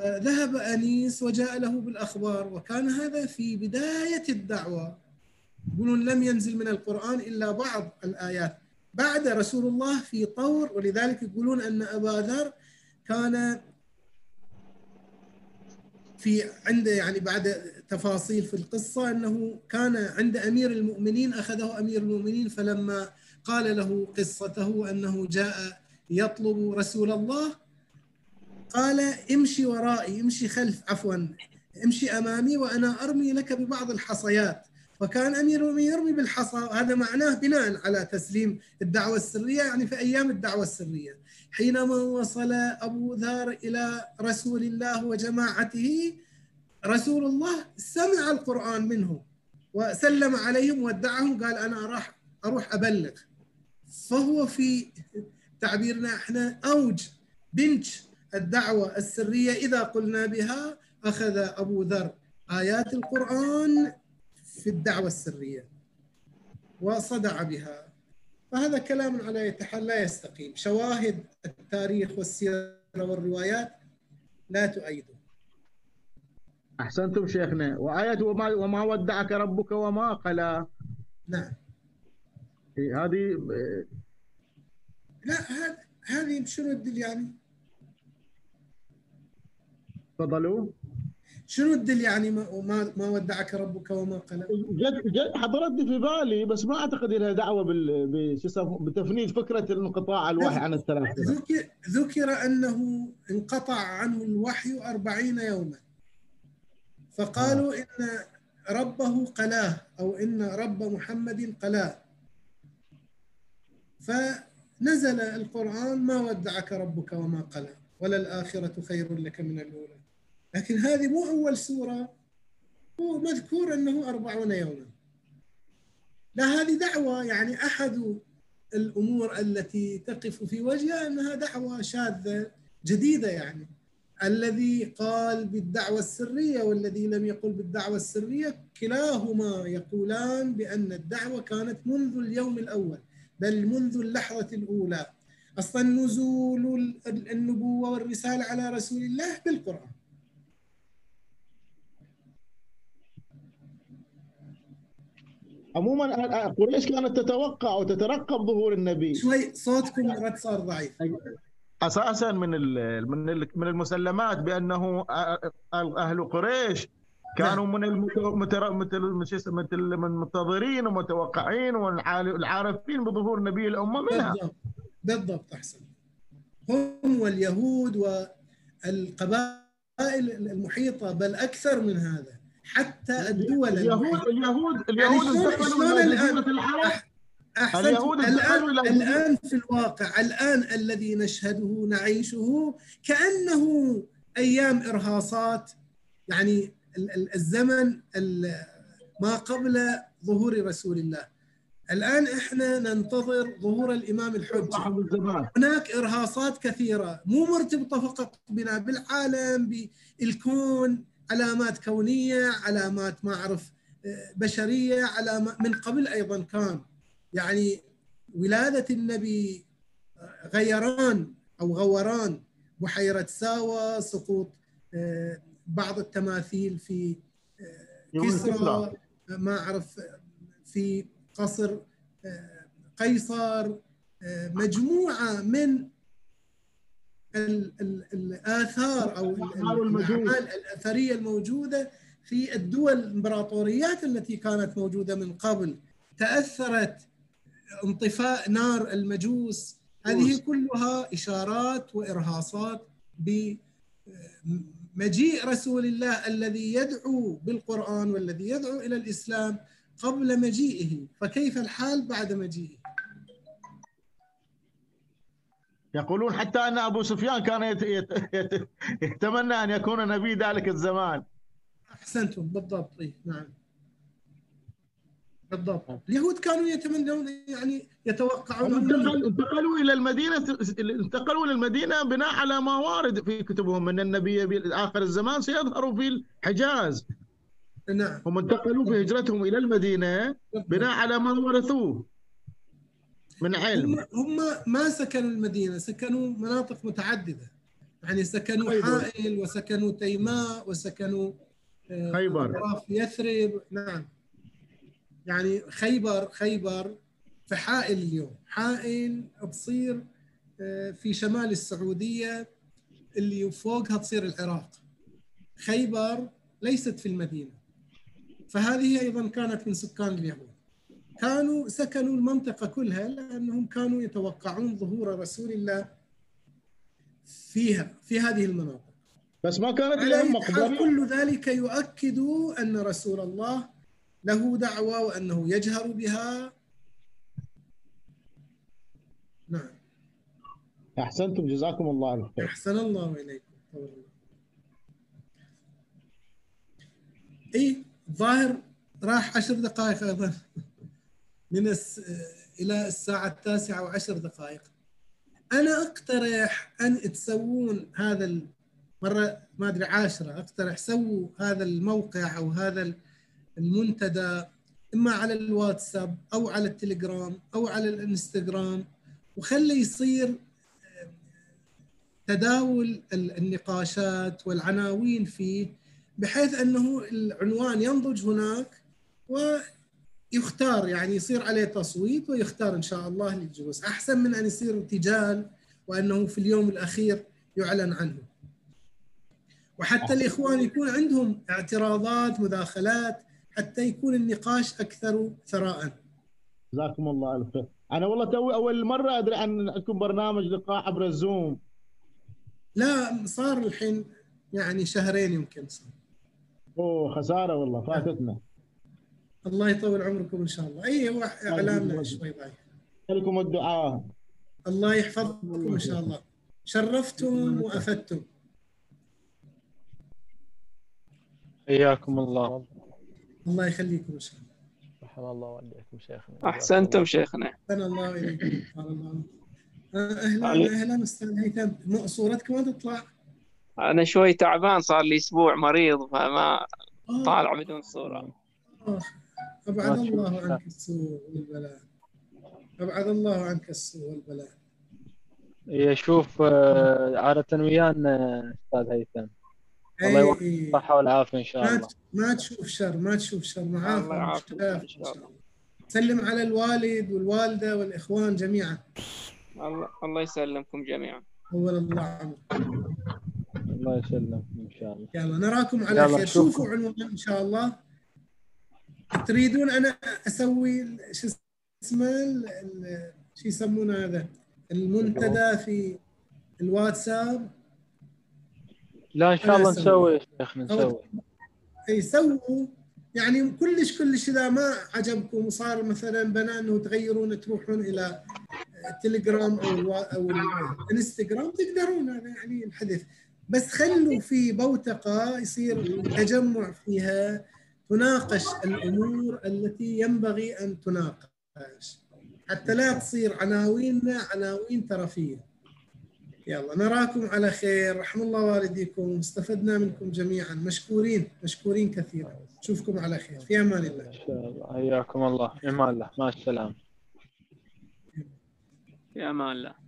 ذهب أنيس وجاء له بالأخبار وكان هذا في بداية الدعوة. يقولون لم ينزل من القرآن إلا بعض الآيات. بعد رسول الله في طور ولذلك يقولون أن أبا ذر كان في عنده يعني بعد تفاصيل في القصة أنه كان عند أمير المؤمنين أخذه أمير المؤمنين فلما قال له قصته أنه جاء يطلب رسول الله؟ قال امشي ورائي امشي خلف عفوا. امشي أمامي وأنا أرمي لك ببعض الحصيات. فكان أمير المؤمنين يرمي بالحصى وهذا معناه بناء على تسليم الدعوة السرية يعني في أيام الدعوة السرية. حينما وصل أبو ذر إلى رسول الله وجماعته رسول الله سمع القرآن منه وسلم عليهم ودعهم قال أنا راح أروح أبلغ. فهو في تعبيرنا إحنا أوج بنش الدعوة السرية إذا قلنا بها أخذ أبو ذر آيات القرآن في الدعوة السرية وصدع بها. فهذا كلام على يتحل لا يستقيم. شواهد التاريخ والسيرة والروايات لا تؤيده. أحسنتم شيخنا. وآية وما, وما ودعك ربك وما قلى. نعم. هذه لا هذه شنو الدل يعني؟ تفضلوا. شنو الدل يعني ما ما, ودعك ربك وما قلى جد جد حضرتني في بالي بس ما أعتقد لها دعوة بال بتفنيد فكرة انقطاع الوحي عن الثلاث ذكر, ذكر أنه انقطع عنه الوحي أربعين يوما. فقالوا آه. إن ربه قلاه أو إن رب محمد قلاه. فنزل القرآن ما ودعك ربك وما قلى وللآخرة خير لك من الأولى. لكن هذه مو أول سورة مذكور أنه أربعون يوما. لا هذه دعوة يعني أحد الأمور التي تقف في وجهها أنها دعوة شاذة جديدة يعني. الذي قال بالدعوة السرية والذي لم يقل بالدعوة السرية كلاهما يقولان بأن الدعوة كانت منذ اليوم الأول. بل منذ اللحظة الأولى. أصلا نزول النبوة والرسالة على رسول الله بالقرآن. عموما قريش كانت تتوقع وتترقب ظهور النبي؟ شوي صوتكم رد صار ضعيف. أساسا من من من المسلمات بأنه أهل قريش كانوا من المنتظرين ومتوقعين والعارفين بظهور نبي الأمة منها. بالضبط. أحسن. هم واليهود والقبائل المحيطة بل أكثر من هذا. حتى الدول اليهود اليهود اليهود يعني شلون الآن؟ اليهود الان الآن في الواقع الآن الذي نشهده نعيشه كأنه أيام إرهاصات. يعني الزمن ما قبل ظهور رسول الله. الآن إحنا ننتظر ظهور الإمام الحجة هناك إرهاصات كثيرة. مو مرتبطة فقط بنا بالعالم بالكون. علامات كونية علامات ما أعرف آه، بشرية علامات من قبل أيضا كان. يعني ولادة النبي آه، غيران أو غوران. بحيرة ساوى سقوط آه، بعض التماثيل في كسرى ما أعرف في قصر آه، قيصر آه، مجموعة من الآثار أو الاعمال الأثرية الموجودة في الدول الإمبراطوريات التي كانت موجودة من قبل. تأثرت انطفاء نار المجوس. هذه كلها إشارات وإرهاصات بمجيء رسول الله الذي يدعو بالقرآن والذي يدعو إلى الإسلام قبل مجيئه فكيف الحال بعد مجيئه؟ يقولون حتى أن أبو سفيان كان يتمنى أن يكون نبي ذلك الزمان. أحسنتم بالضبط إيه نعم. بالضبط. اليهود كانوا يتمنون يعني يتوقعون انتقلوا إلى المدينة انتقلوا إلى المدينة بناء على ما وارد في كتبهم أن النبي آخر الزمان سيظهر في الحجاز. نعم. هم انتقلوا في هجرتهم إلى المدينة بناء على ما ورثوه. من علم. هم ما سكنوا المدينة سكنوا مناطق متعددة. يعني سكنوا خيبر. حائل وسكنوا تيماء وسكنوا آه، خيبر. يثرب. نعم. يعني خيبر خيبر في حائل اليوم. حائل تصير آه، في شمال السعودية اللي فوقها تصير العراق. خيبر ليست في المدينة. فهذه أيضا كانت من سكان اليهود. كانوا سكنوا المنطقة كلها لأنهم كانوا يتوقعون ظهور رسول الله فيها في هذه المناطق. بس ما كانت لهم مقبرة؟ كل ذلك يؤكد أن رسول الله له دعوة وأنه يجهر بها. نعم. أحسنتم جزاكم الله الخير. أحسن الله إليكم. إي ظاهر راح عشر دقائق أيضا. من الس... إلى الساعة التاسعة وعشر دقائق. أنا أقترح أن تسوون هذا المره ما أدري عاشرة. أقترح سووا هذا الموقع أو هذا المنتدى إما على الواتساب أو على التليجرام أو على الإنستغرام. وخلي يصير تداول النقاشات والعناوين فيه بحيث أنه العنوان ينضج هناك ويختار يعني يصير عليه تصويت ويختار إن شاء الله للجلوس. أحسن من أن يصير ارتجال وأنه في اليوم الأخير يعلن عنه. وحتى الإخوان يكون عندهم اعتراضات مداخلات حتى يكون النقاش أكثر ثراء. جزاكم الله ألف خير. أنا والله توي أول مرة أدري عن عندكم برنامج لقاء عبر الزوم. لا صار الحين يعني شهرين يمكن صار. أوه خسارة والله فاتتنا. الله يطول عمركم إن شاء الله. أي هو اعلامنا شوي ضعيف لكم الدعاء. الله يحفظكم إن شاء الله. شرفتم وأفدتم. حياكم الله. الله يخليكم ان شاء الله رحم الله والديكم شيخنا. أحسنتم شيخنا. أحسن الله اليكم آه، أهلا أهلا أستاذ هيثم. صورتك ما تطلع؟ أنا شوي تعبان صار لي أسبوع مريض فما آه، طالع بدون صورة. آه. أبعد الله. عنك السوء والبلاء. أبعد الله عنك السوء والبلاء. يشوف عادة ويانا أستاذ هيثم. الله يوفقك. أي. الصحة والعافية إن شاء ما الله. ما تشوف شر ما تشوف شر. معافى الله يعافيك. إن شاء الله. سلم على الوالد والوالدة والإخوان جميعا. الله الله يسلمكم جميعا. أول الله عمرك الله يسلمك إن شاء الله. يلا نراكم على خير. شوفوا عنوان إن شاء الله. تريدون أنا أسوي شو اسمه شو يسمونه هذا؟ المنتدى في الواتساب. لا إن شاء الله. نسوي يا أو- نسوي. أي سووا. يعني كلش كلش إذا ما عجبكم وصار مثلا بنا انه تغيرون تروحون إلى تليجرام أو أو الإنستغرام تقدرون هذا يعني الحدث. بس خلوا في بوتقة يصير تجمع فيها تناقش الأمور التي ينبغي أن تناقش. حتى لا تصير عناويننا عناوين ترفيه. يلا نراكم على خير. رحم الله والديكم. استفدنا منكم جميعا. مشكورين مشكورين كثيرا. نشوفكم على خير. في أمان الله. إن شاء الله. حياكم الله. في أمان الله. مع السلامة. في أمان الله.